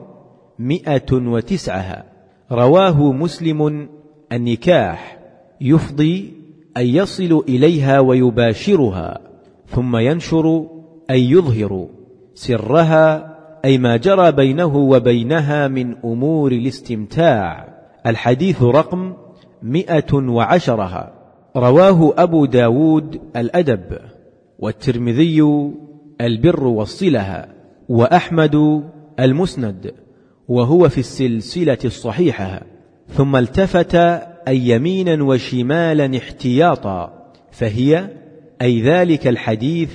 Speaker 1: مئة وتسعة. رواه مسلم النكاح يفضي أن يصل إليها ويباشرها ثم ينشر أي يظهر سرها أي ما جرى بينه وبينها من أمور الاستمتاع. الحديث رقم مئة وعشرها. رواه أبو داود الأدب والترمذي البر والصلة وأحمد المسند وهو في السلسلة الصحيحة. ثم التفت أي يمينا وشمالا احتياطا فهي أي ذلك الحديث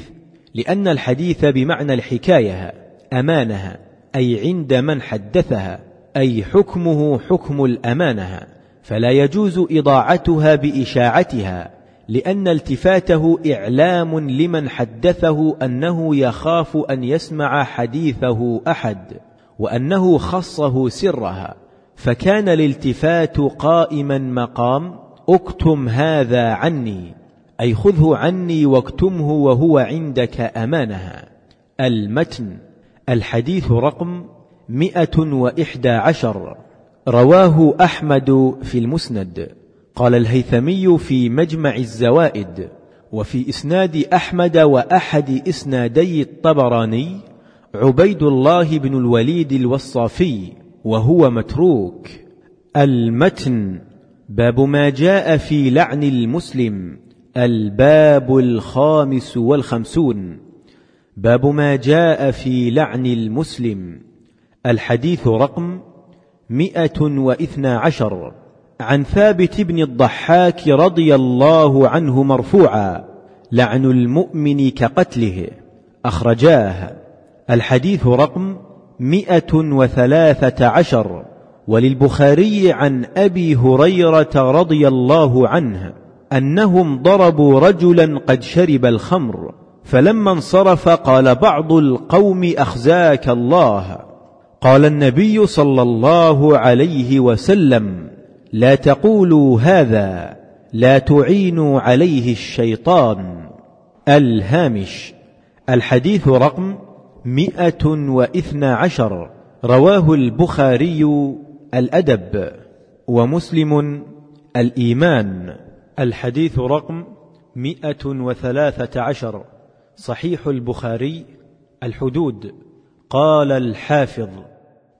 Speaker 1: لأن الحديث بمعنى الحكاية أمانها أي عند من حدثها أي حكمه حكم الأمانة فلا يجوز إضاعتها بإشاعتها لأن التفاته إعلام لمن حدثه أنه يخاف أن يسمع حديثه أحد وأنه خصه سرها. فكان الالتفات قائما مقام اكتم هذا عني أي خذه عني واكتمه وهو عندك أمانها. المتن الحديث رقم مئة وإحدى عشر. رواه أحمد في المسند. قال الهيثمي في مجمع الزوائد وفي إسناد أحمد وأحد إسنادي الطبراني عبيد الله بن الوليد الوصافي وهو متروك. المتن باب ما جاء في لعن المسلم. الباب الخامس والخمسون. باب ما جاء في لعن المسلم. الحديث رقم مئة واثنى عشر. عن ثابت بن الضحاك رضي الله عنه مرفوعا لعن المؤمن كقتله. أخرجاه. الحديث رقم مئة وثلاثة عشر وللبخاري عن أبي هريرة رضي الله عنه أنهم ضربوا رجلا قد شرب الخمر فلما انصرف قال بعض القوم أخزاك الله. قال النبي صلى الله عليه وسلم لا تقولوا هذا لا تعينوا عليه الشيطان. الهامش الحديث رقم مئة وإثنى عشر. رواه البخاري الأدب ومسلم الإيمان. الحديث رقم مئة وثلاثة عشر. صحيح البخاري الحدود. قال الحافظ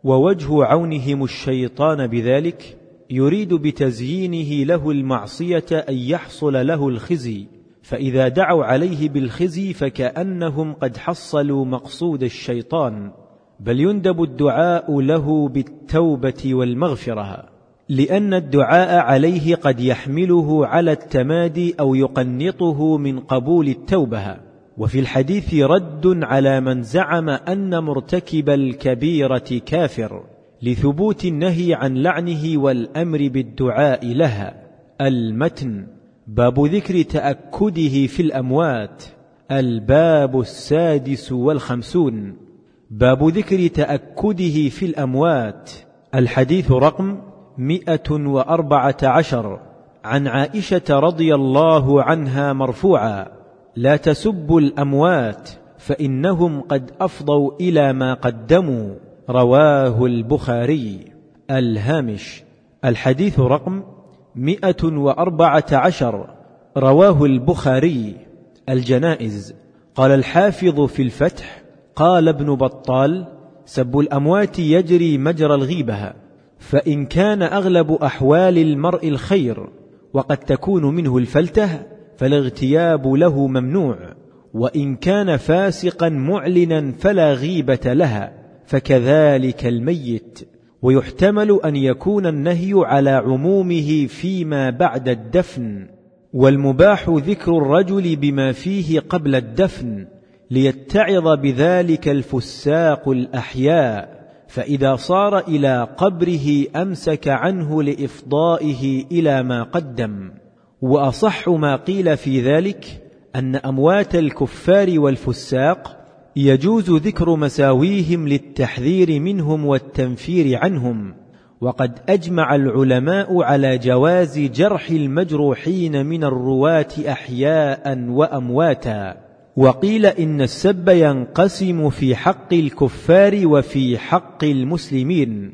Speaker 1: ووجه عونهم الشيطان بذلك يريد بتزيينه له المعصية أن يحصل له الخزي. فإذا دعوا عليه بالخزي فكأنهم قد حصلوا مقصود الشيطان بل يندب الدعاء له بالتوبة والمغفرة لأن الدعاء عليه قد يحمله على التمادي أو يقنطه من قبول التوبة. وفي الحديث رد على من زعم أن مرتكب الكبيرة كافر لثبوت النهي عن لعنه والأمر بالدعاء لها المتن. باب ذكر تأكده في الأموات الباب السادس والخمسون. باب ذكر تأكده في الأموات الحديث رقم مئة وأربعة عشر. عن عائشة رضي الله عنها مرفوعا لا تسبوا الأموات فإنهم قد أفضوا إلى ما قدموا. رواه البخاري. الهامش الحديث رقم مئة وأربعة عشر. رواه البخاري. الجنائز. قال الحافظ في الفتح قال ابن بطال سب الأموات يجري مجرى الغيبة فإن كان أغلب أحوال المرء الخير وقد تكون منه الفلتة فالاغتياب له ممنوع وإن كان فاسقا معلنا فلا غيبة لها فكذلك الميت. ويحتمل أن يكون النهي على عمومه فيما بعد الدفن والمباح ذكر الرجل بما فيه قبل الدفن ليتعظ بذلك الفساق الأحياء فإذا صار إلى قبره أمسك عنه لإفضائه إلى ما قدم. وأصح ما قيل في ذلك أن أموات الكفار والفساق يجوز ذكر مساويهم للتحذير منهم والتنفير عنهم. وقد أجمع العلماء على جواز جرح المجروحين من الرواة أحياء وأمواتا. وقيل إن السب ينقسم في حق الكفار وفي حق المسلمين.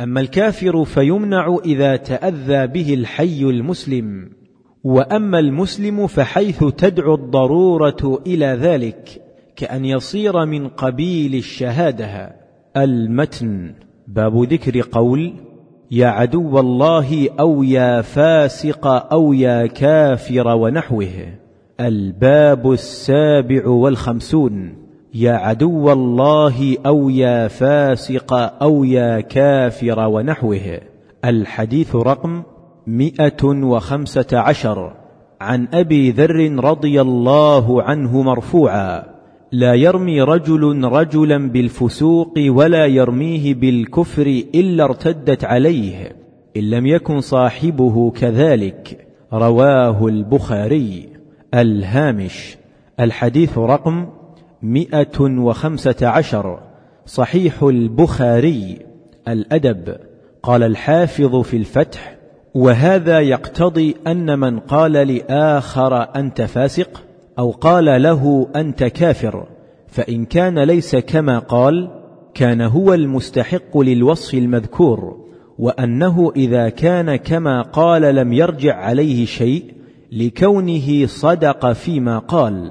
Speaker 1: أما الكافر فيمنع إذا تأذى به الحي المسلم. وأما المسلم فحيث تدعو الضرورة إلى ذلك. كأن يصير من قبيل الشهادة. المتن. باب ذكر قول يا عدو الله أو يا فاسق أو يا كافر ونحوه. الباب السابع والخمسون يا عدو الله أو يا فاسق أو يا كافر ونحوه. الحديث رقم مئة وخمسة عشر. عن أبي ذر رضي الله عنه مرفوعا. لا يرمي رجل رجلا بالفسوق ولا يرميه بالكفر إلا ارتدت عليه إن لم يكن صاحبه كذلك. رواه البخاري. الهامش. الحديث رقم مئة وخمسة عشر. صحيح البخاري. الأدب. قال الحافظ في الفتح وهذا يقتضي أن من قال لآخر أنت فاسق؟ أو قال له أنت كافر فإن كان ليس كما قال كان هو المستحق للوصف المذكور وأنه إذا كان كما قال لم يرجع عليه شيء لكونه صدق فيما قال.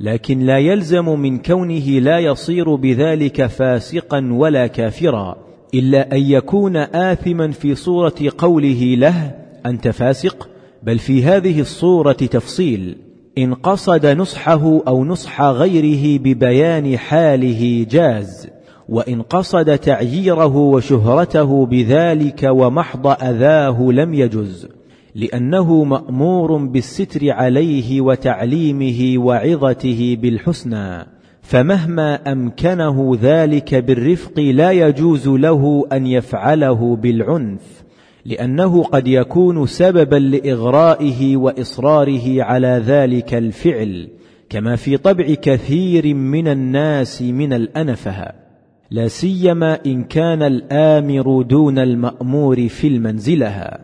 Speaker 1: لكن لا يلزم من كونه لا يصير بذلك فاسقا ولا كافرا إلا أن يكون آثما في صورة قوله له أنت فاسق بل في هذه الصورة تفصيل. إن قصد نصحه أو نصح غيره ببيان حاله جاز وإن قصد تعييره وشهرته بذلك ومحض أذاه لم يجز لأنه مأمور بالستر عليه وتعليمه وعظته بالحسنى فمهما أمكنه ذلك بالرفق لا يجوز له أن يفعله بالعنف. لأنه قد يكون سببا لإغرائه وإصراره على ذلك الفعل كما في طبع كثير من الناس من الأنفه لا سيما إن كان الآمر دون المأمور في المنزلها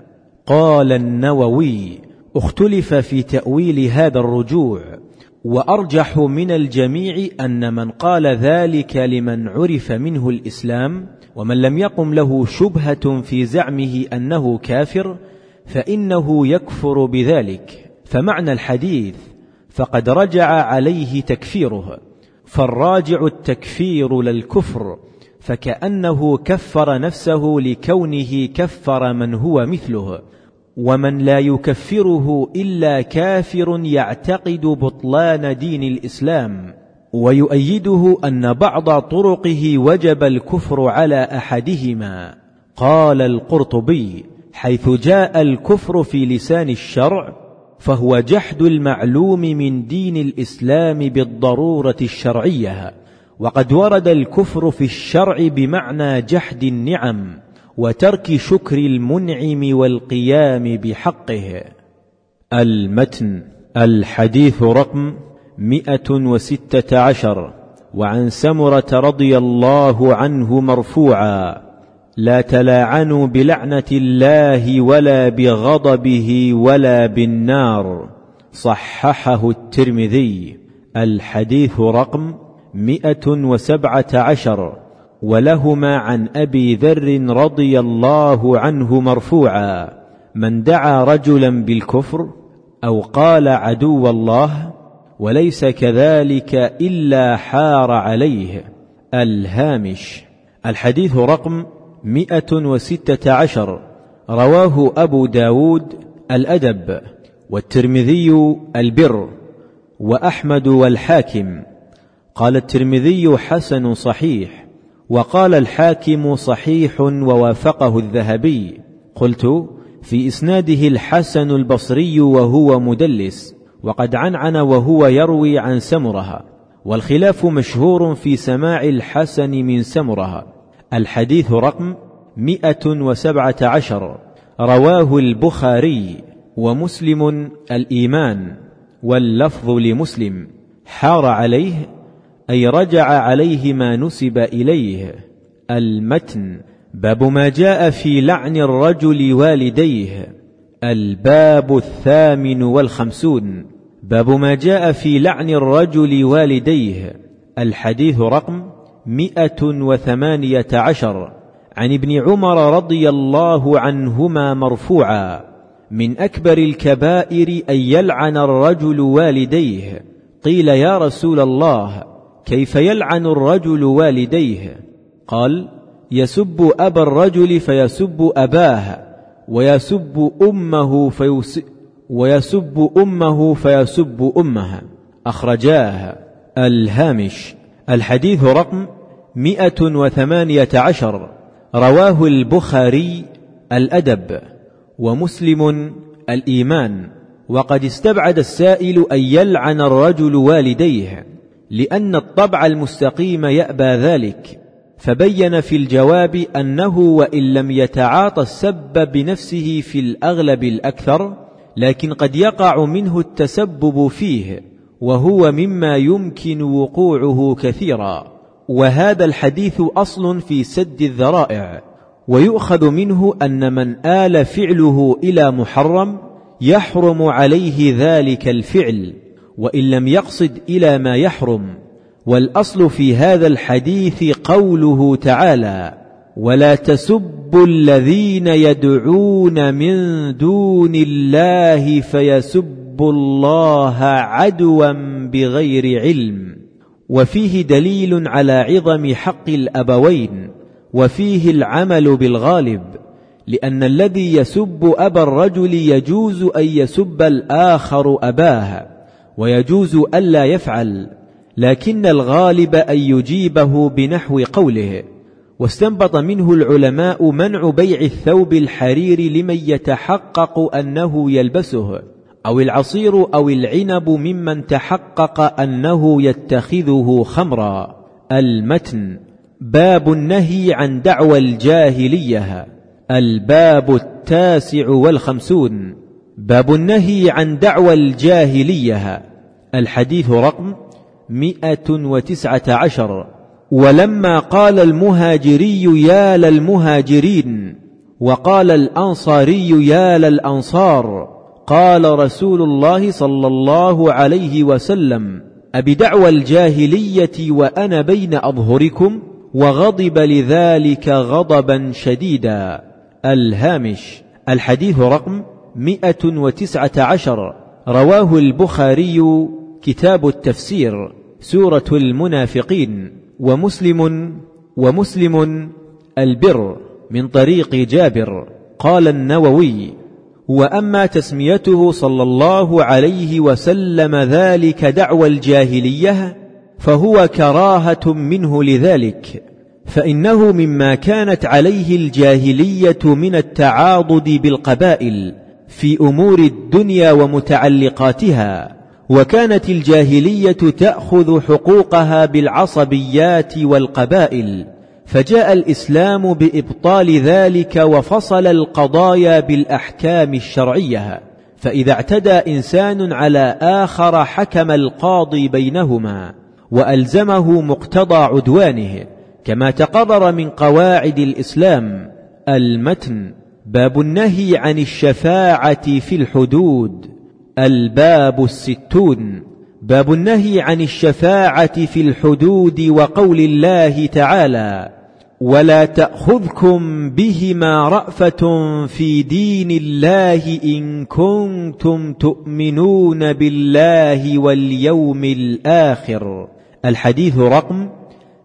Speaker 1: قال النووي اختلف في تأويل هذا الرجوع وأرجح من الجميع أن من قال ذلك لمن عرف منه الإسلام ومن لم يقم له شبهة في زعمه أنه كافر فإنه يكفر بذلك. فمعنى الحديث فقد رجع عليه تكفيره فالراجع التكفير للكفر فكأنه كفر نفسه لكونه كفر من هو مثله. ومن لا يكفره إلا كافر يعتقد بطلان دين الإسلام. ويؤيده أن بعض طرقه وجب الكفر على أحدهما. قال القرطبي حيث جاء الكفر في لسان الشرع فهو جحد المعلوم من دين الإسلام بالضرورة الشرعية وقد ورد الكفر في الشرع بمعنى جحد النعم وترك شكر المنعم والقيام بحقه. المتن الحديث رقم مئة وستة عشر وعن سمرة رضي الله عنه مرفوعا لا تلاعنوا بلعنة الله ولا بغضبه ولا بالنار. صححه الترمذي. الحديث رقم مئة وسبعة عشر ولهما عن أبي ذر رضي الله عنه مرفوعا من دعا رجلا بالكفر أو قال عدو الله وليس كذلك إلا حار عليه الهامش. الحديث رقم مئة وستة عشر. رواه أبو داود الأدب والترمذي البر وأحمد والحاكم. قال الترمذي حسن صحيح وقال الحاكم صحيح ووافقه الذهبي. قلت في إسناده الحسن البصري وهو مدلس. وقد عنعن وهو يروي عن سمرها والخلاف مشهور في سماع الحسن من سمرها. الحديث رقم مئة وسبعة عشر. رواه البخاري ومسلم الإيمان واللفظ لمسلم. حار عليه أي رجع عليه ما نسب إليه. المتن باب ما جاء في لعن الرجل والديه. الباب الثامن والخمسون. باب ما جاء في لعن الرجل والديه. الحديث رقم مئة وثمانية عشر. عن ابن عمر رضي الله عنهما مرفوعا. من أكبر الكبائر أن يلعن الرجل والديه. قيل يا رسول الله كيف يلعن الرجل والديه؟ قال يسب أبا الرجل فيسب أباه ويسب أمه فيس ويسب أمه فيسب أمها. أخرجاه الهامش. الحديث رقم مئة وثمانية عشر. رواه البخاري الأدب ومسلم الإيمان. وقد استبعد السائل أن يلعن الرجل والديه لأن الطبع المستقيم يأبى ذلك. فبين في الجواب أنه وإن لم يتعاطى السب بنفسه في الأغلب الأكثر لكن قد يقع منه التسبب فيه وهو مما يمكن وقوعه كثيرا. وهذا الحديث أصل في سد الذرائع ويؤخذ منه أن من آل فعله إلى محرم يحرم عليه ذلك الفعل وإن لم يقصد إلى ما يحرم. والأصل في هذا الحديث قوله تعالى ولا تسبوا الذين يدعون من دون الله فيسبوا الله عدوا بغير علم. وفيه دليل على عظم حق الأبوين وفيه العمل بالغالب لأن الذي يسب أبا الرجل يجوز أن يسب الآخر أباه ويجوز ألا يفعل لكن الغالب أن يجيبه بنحو قوله. واستنبط منه العلماء منع بيع الثوب الحرير لمن يتحقق أنه يلبسه أو العصير أو العنب ممن تحقق أنه يتخذه خمرا. المتن باب النهي عن دعوى الجاهلية. الباب التاسع والخمسون باب النهي عن دعوى الجاهلية. الحديث رقم مئة وتسعة عشر. ولما قال المهاجري يا للمهاجرين وقال الأنصاري يا للأنصار قال رسول الله صلى الله عليه وسلم أبدعوى الجاهلية وأنا بين أظهركم وغضب لذلك غضبا شديدا. الهامش الحديث رقم مئة وتسعة عشر رواه البخاري كتاب التفسير سورة المنافقين. ومسلم ومسلم البر من طريق جابر قال النووي واما تسميته صلى الله عليه وسلم ذلك دعوى الجاهلية فهو كراهة منه لذلك فإنه مما كانت عليه الجاهلية من التعاضد بالقبائل في أمور الدنيا ومتعلقاتها. وكانت الجاهلية تأخذ حقوقها بالعصبيات والقبائل فجاء الإسلام بإبطال ذلك وفصل القضايا بالأحكام الشرعية فإذا اعتدى إنسان على آخر حكم القاضي بينهما وألزمه مقتضى عدوانه كما تقرر من قواعد الإسلام المتن باب النهي عن الشفاعة في الحدود. الباب الستون باب النهي عن الشفاعة في الحدود وقول الله تعالى ولا تأخذكم بهما رأفة في دين الله إن كنتم تؤمنون بالله واليوم الآخر الحديث رقم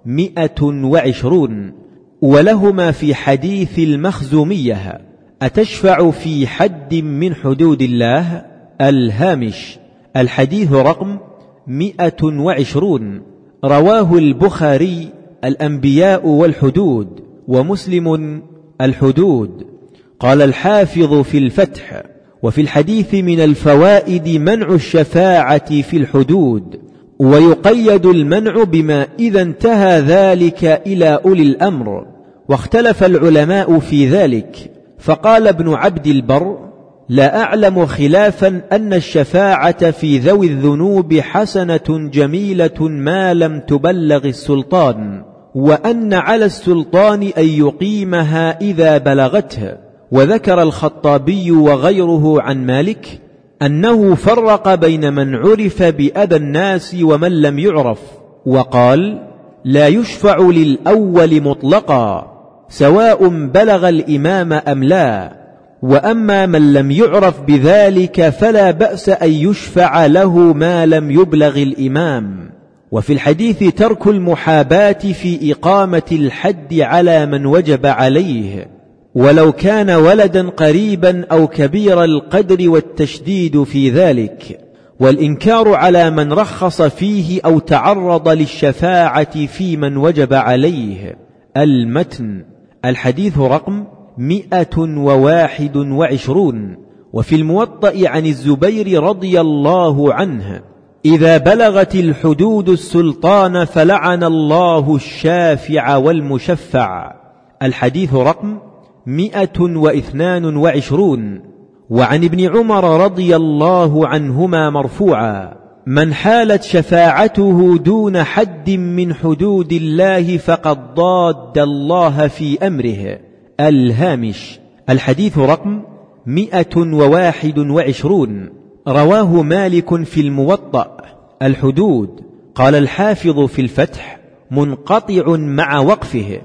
Speaker 1: مئة وعشرون. ولهما في حديث المخزومية أتشفع في حد من حدود الله؟ الهامش. الحديث رقم مئة وعشرون. رواه البخاري الأنبياء والحدود ومسلم الحدود. قال الحافظ في الفتح وفي الحديث من الفوائد منع الشفاعة في الحدود ويقيد المنع بما إذا انتهى ذلك إلى أولي الأمر واختلف العلماء في ذلك. فقال ابن عبد البر لا أعلم خلافا أن الشفاعة في ذوي الذنوب حسنة جميلة ما لم تبلغ السلطان وأن على السلطان أن يقيمها إذا بلغته. وذكر الخطابي وغيره عن مالك أنه فرق بين من عرف بأذى الناس ومن لم يعرف وقال لا يشفع للأول مطلقا سواء بلغ الإمام أم لا. وأما من لم يعرف بذلك فلا بأس أن يشفع له ما لم يبلغ الإمام. وفي الحديث ترك المحاباة في إقامة الحد على من وجب عليه. ولو كان ولدا قريبا أو كبير القدر والتشديد في ذلك. والإنكار على من رخص فيه أو تعرض للشفاعة في من وجب عليه. المتن. الحديث رقم مئة وواحد وعشرون. وفي الموطأ عن الزبير رضي الله عنه إذا بلغت الحدود السلطان فلعن الله الشافع والمشفع. الحديث رقم مئة واثنان وعشرون. وعن ابن عمر رضي الله عنهما مرفوعا من حالت شفاعته دون حد من حدود الله فقد ضاد الله في أمره. الهامش. الحديث رقم مئة وواحد وعشرون. رواه مالك في الموطأ. الحدود. قال الحافظ في الفتح منقطع مع وقفه.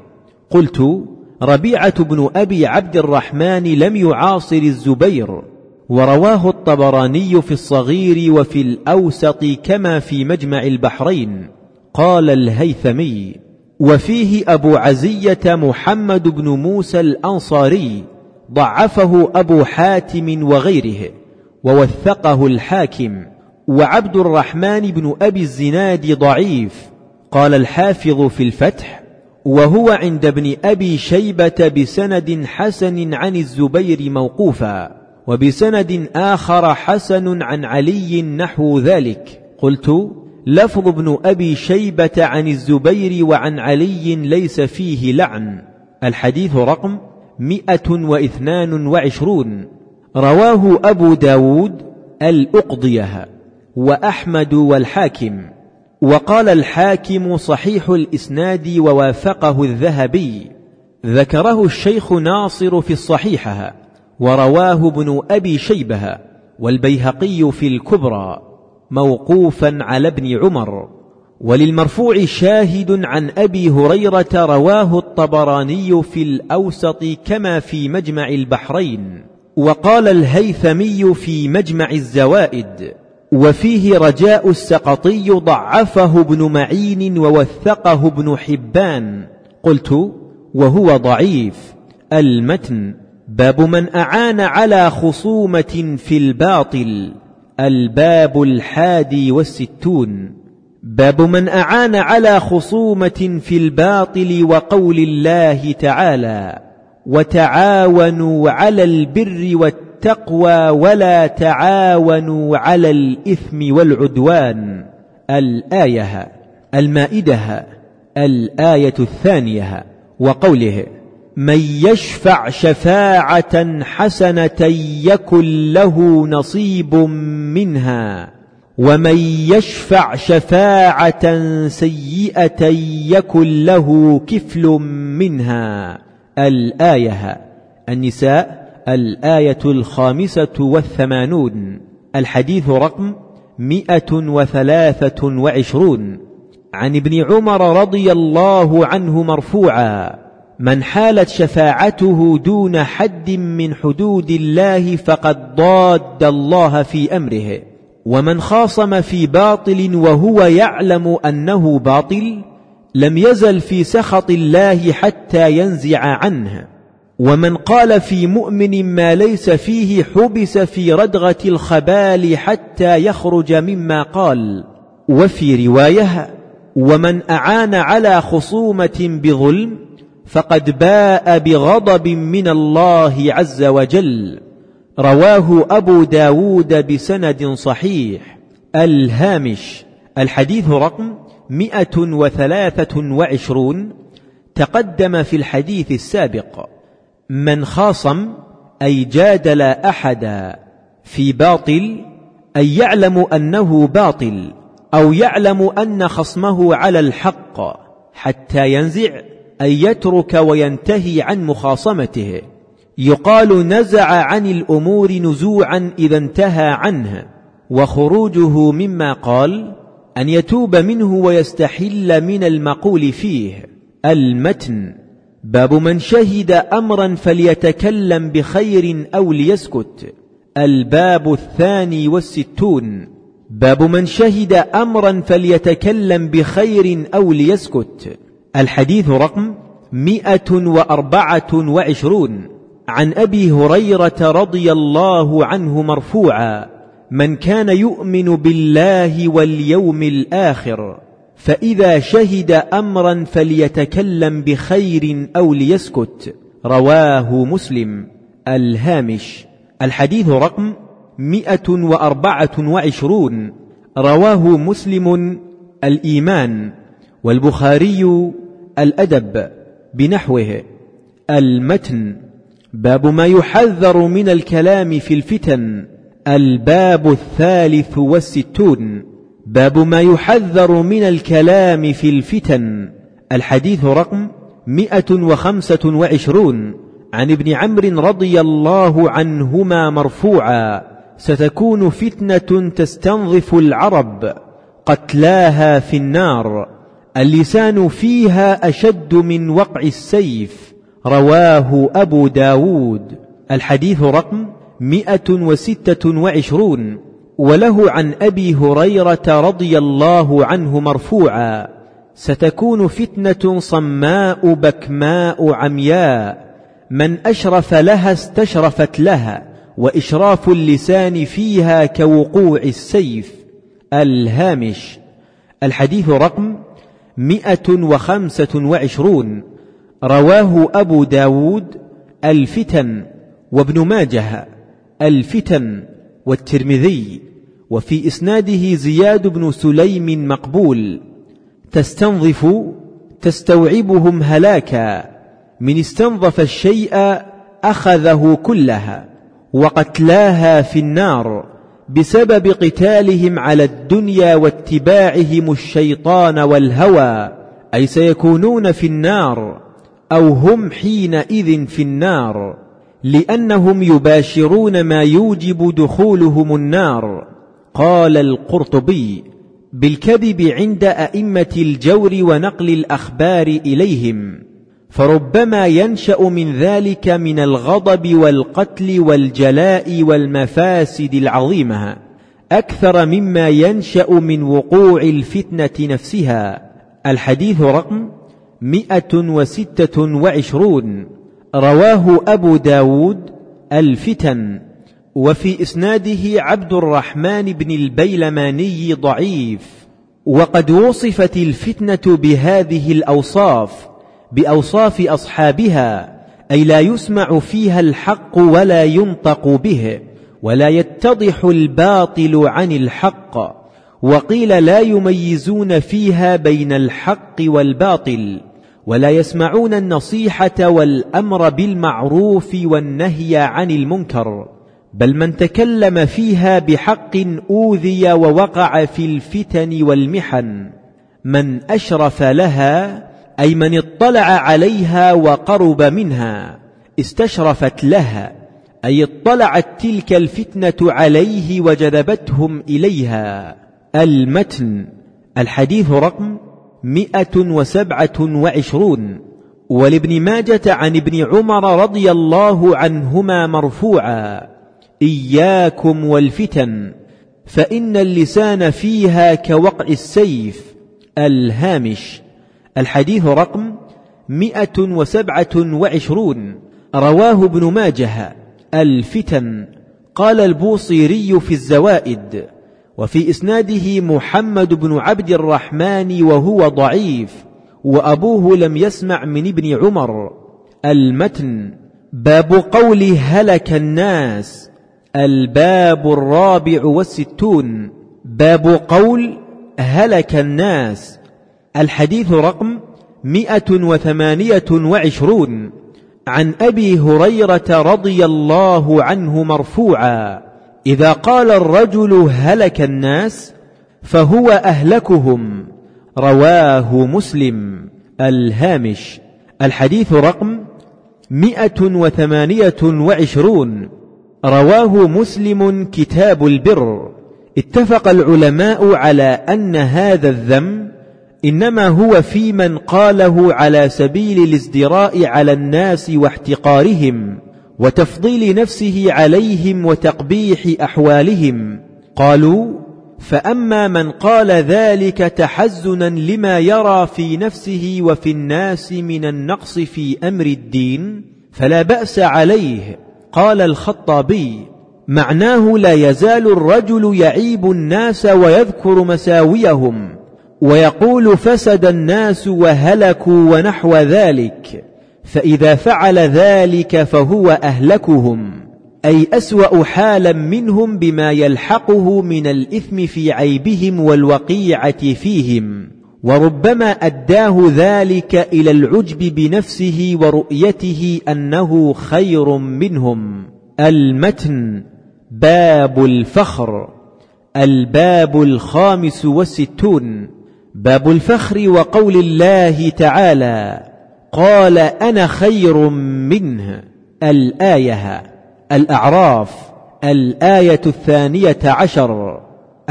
Speaker 1: قلت ربيعة بن أبي عبد الرحمن لم يعاصر الزبير. ورواه الطبراني في الصغير وفي الأوسط كما في مجمع البحرين. قال الهيثمي وفيه أبو عزية محمد بن موسى الأنصاري ضعفه أبو حاتم وغيره ووثقه الحاكم وعبد الرحمن بن أبي الزناد ضعيف قال الحافظ في الفتح وهو عند ابن أبي شيبة بسند حسن عن الزبير موقوفا وبسند آخر حسن عن علي نحو ذلك. قلت لفظ ابن أبي شيبة عن الزبير وعن علي ليس فيه لعن. الحديث رقم مئة واثنان وعشرون. رواه أبو داود الأقضية وأحمد والحاكم. وقال الحاكم صحيح الإسناد ووافقه الذهبي. ذكره الشيخ ناصر في الصحيحة. ورواه ابن أبي شيبة والبيهقي في الكبرى. موقوفا على ابن عمر. وللمرفوع شاهد عن أبي هريرة رواه الطبراني في الأوسط كما في مجمع البحرين. وقال الهيثمي في مجمع الزوائد وفيه رجاء السقطي ضعفه ابن معين ووثقه ابن حبان. قلت وهو ضعيف. المتن باب من أعان على خصومة في الباطل. الباب الحادي والستون. باب من أعان على خصومة في الباطل وقول الله تعالى وتعاونوا على البر والتقوى ولا تعاونوا على الإثم والعدوان الآية المائدة الآية الثانية وقوله من يشفع شفاعة حسنة يكن له نصيب منها ومن يشفع شفاعة سيئة يكن له كفل منها. الآية النساء الآية الخامسة والثمانون الحديث رقم مئة وثلاثة وعشرون. عن ابن عمر رضي الله عنه مرفوعا من حالت شفاعته دون حد من حدود الله فقد ضاد الله في أمره. ومن خاصم في باطل وهو يعلم أنه باطل لم يزل في سخط الله حتى ينزع عنه. ومن قال في مؤمن ما ليس فيه حبس في ردغة الخبال حتى يخرج مما قال. وفي رواية ومن أعان على خصومة بظلم فقد باء بغضب من الله عز وجل. رواه أبو داود بسند صحيح. الهامش. الحديث رقم مئة وثلاثة وعشرون. تقدم في الحديث السابق. من خاصم أي جادل أحدا في باطل أي يعلم أنه باطل أو يعلم أن خصمه على الحق حتى ينزع. أي يترك وينتهي عن مخاصمته. يقال نزع عن الأمور نزوعا إذا انتهى عنه وخروجه مما قال أن يتوب منه ويستحل من المقول فيه. المتن باب من شهد أمرا فليتكلم بخير أو ليسكت. الباب الثاني والستون باب من شهد أمرا فليتكلم بخير أو ليسكت. الحديث رقم مئة وأربعة وعشرون. عن أبي هريرة رضي الله عنه مرفوعا من كان يؤمن بالله واليوم الآخر فإذا شهد أمرا فليتكلم بخير أو ليسكت. رواه مسلم. الهامش الحديث رقم مئة وأربعة وعشرون. رواه مسلم. الإيمان والبخاري الأدب بنحوه. المتن باب ما يحذر من الكلام في الفتن. الباب الثالث والستون باب ما يحذر من الكلام في الفتن. الحديث رقم مئة وخمسة وعشرون. عن ابن عمرو رضي الله عنهما مرفوعا. ستكون فتنة تستنظف العرب قتلاها في النار. اللسان فيها أشد من وقع السيف رواه أبو داود. الحديث رقم مئة وستة وعشرون. وله عن أبي هريرة رضي الله عنه مرفوعا ستكون فتنة صماء بكماء عمياء من أشرف لها استشرفت لها وإشراف اللسان فيها كوقوع السيف. الهامش. الحديث رقم مئة وخمسة وعشرون. رواه أبو داود الفتن وابن ماجه الفتن والترمذي وفي إسناده زياد بن سليم مقبول. تستنظف تستوعبهم هلاكا من استنظف الشيء أخذه كلها وقتلاها في النار. بسبب قتالهم على الدنيا واتباعهم الشيطان والهوى أي سيكونون في النار أو هم حينئذ في النار لأنهم يباشرون ما يوجب دخولهم النار. قال القرطبي بالكذب عند أئمة الجور ونقل الأخبار إليهم. فربما ينشأ من ذلك من الغضب والقتل والجلاء والمفاسد العظيمة أكثر مما ينشأ من وقوع الفتنة نفسها. الحديث رقم مئة وستة وعشرون. رواه أبو داود الفتن. وفي إسناده عبد الرحمن بن البيلماني ضعيف. وقد وصفت الفتنة بهذه الأوصاف بأوصاف أصحابها أي لا يسمع فيها الحق ولا ينطق به ولا يتضح الباطل عن الحق وقيل لا يميزون فيها بين الحق والباطل ولا يسمعون النصيحة والأمر بالمعروف والنهي عن المنكر بل من تكلم فيها بحق أوذي ووقع في الفتن والمحن من أشرف لها أي من اطلع عليها وقرب منها استشرفت لها أي اطلعت تلك الفتنة عليه وجذبتهم إليها. المتن الحديث رقم مئة وسبعة وعشرون. ولابن ماجة عن ابن عمر رضي الله عنهما مرفوعا إياكم والفتن فإن اللسان فيها كوقع السيف الهامش. الحديث رقم مئة وسبعة وعشرون. رواه ابن ماجه. الفتن. قال البوصيري في الزوائد. وفي إسناده محمد بن عبد الرحمن وهو ضعيف. وأبوه لم يسمع من ابن عمر. المتن. باب قول هلك الناس. الباب الرابع والستون. باب قول هلك الناس. الحديث رقم مئة وثمانية وعشرون عن أبي هريرة رضي الله عنه مرفوعا إذا قال الرجل هلك الناس فهو أهلكهم رواه مسلم الهامش. الحديث رقم مئة وثمانية وعشرون رواه مسلم كتاب البر. اتفق العلماء على أن هذا الذم إنما هو في من قاله على سبيل الازدراء على الناس واحتقارهم وتفضيل نفسه عليهم وتقبيح أحوالهم. قالوا فأما من قال ذلك تحزنا لما يرى في نفسه وفي الناس من النقص في أمر الدين فلا بأس عليه. قال الخطابي معناه لا يزال الرجل يعيب الناس ويذكر مساويهم. ويقول فسد الناس وهلكوا ونحو ذلك فإذا فعل ذلك فهو أهلكهم أي أسوأ حالا منهم بما يلحقه من الإثم في عيبهم والوقيعة فيهم. وربما أداه ذلك إلى العجب بنفسه ورؤيته أنه خير منهم. المتن باب الفخر الباب الخامس والستون باب الفخر وقول الله تعالى قال أنا خير منه الآية الأعراف الآية الثانية عشر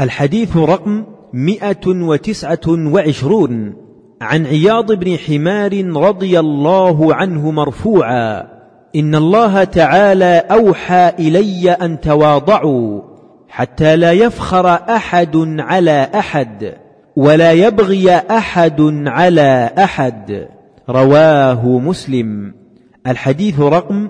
Speaker 1: الحديث رقم مئة وتسعة وعشرون عن عياض بن حمار رضي الله عنه مرفوعا إن الله تعالى أوحى إلي أن تواضعوا حتى لا يفخر أحد على أحد ولا يبغي أحد على أحد. رواه مسلم. الحديث رقم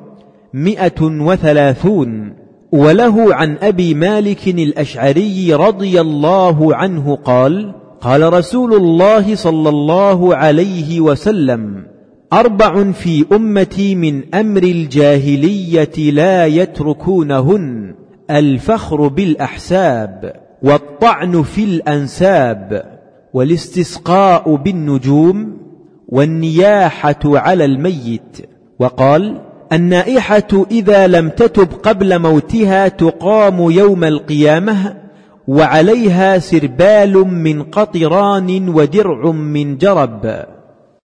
Speaker 1: مئة وثلاثون. وله عن أبي مالك الأشعري رضي الله عنه قال قال رسول الله صلى الله عليه وسلم أربع في أمتي من أمر الجاهلية لا يتركونهن. الفخر بالأحساب والطعن في الأنساب. والاستسقاء بالنجوم والنياحة على الميت. وقال النائحة إذا لم تتب قبل موتها تقام يوم القيامة وعليها سربال من قطران ودرع من جرب.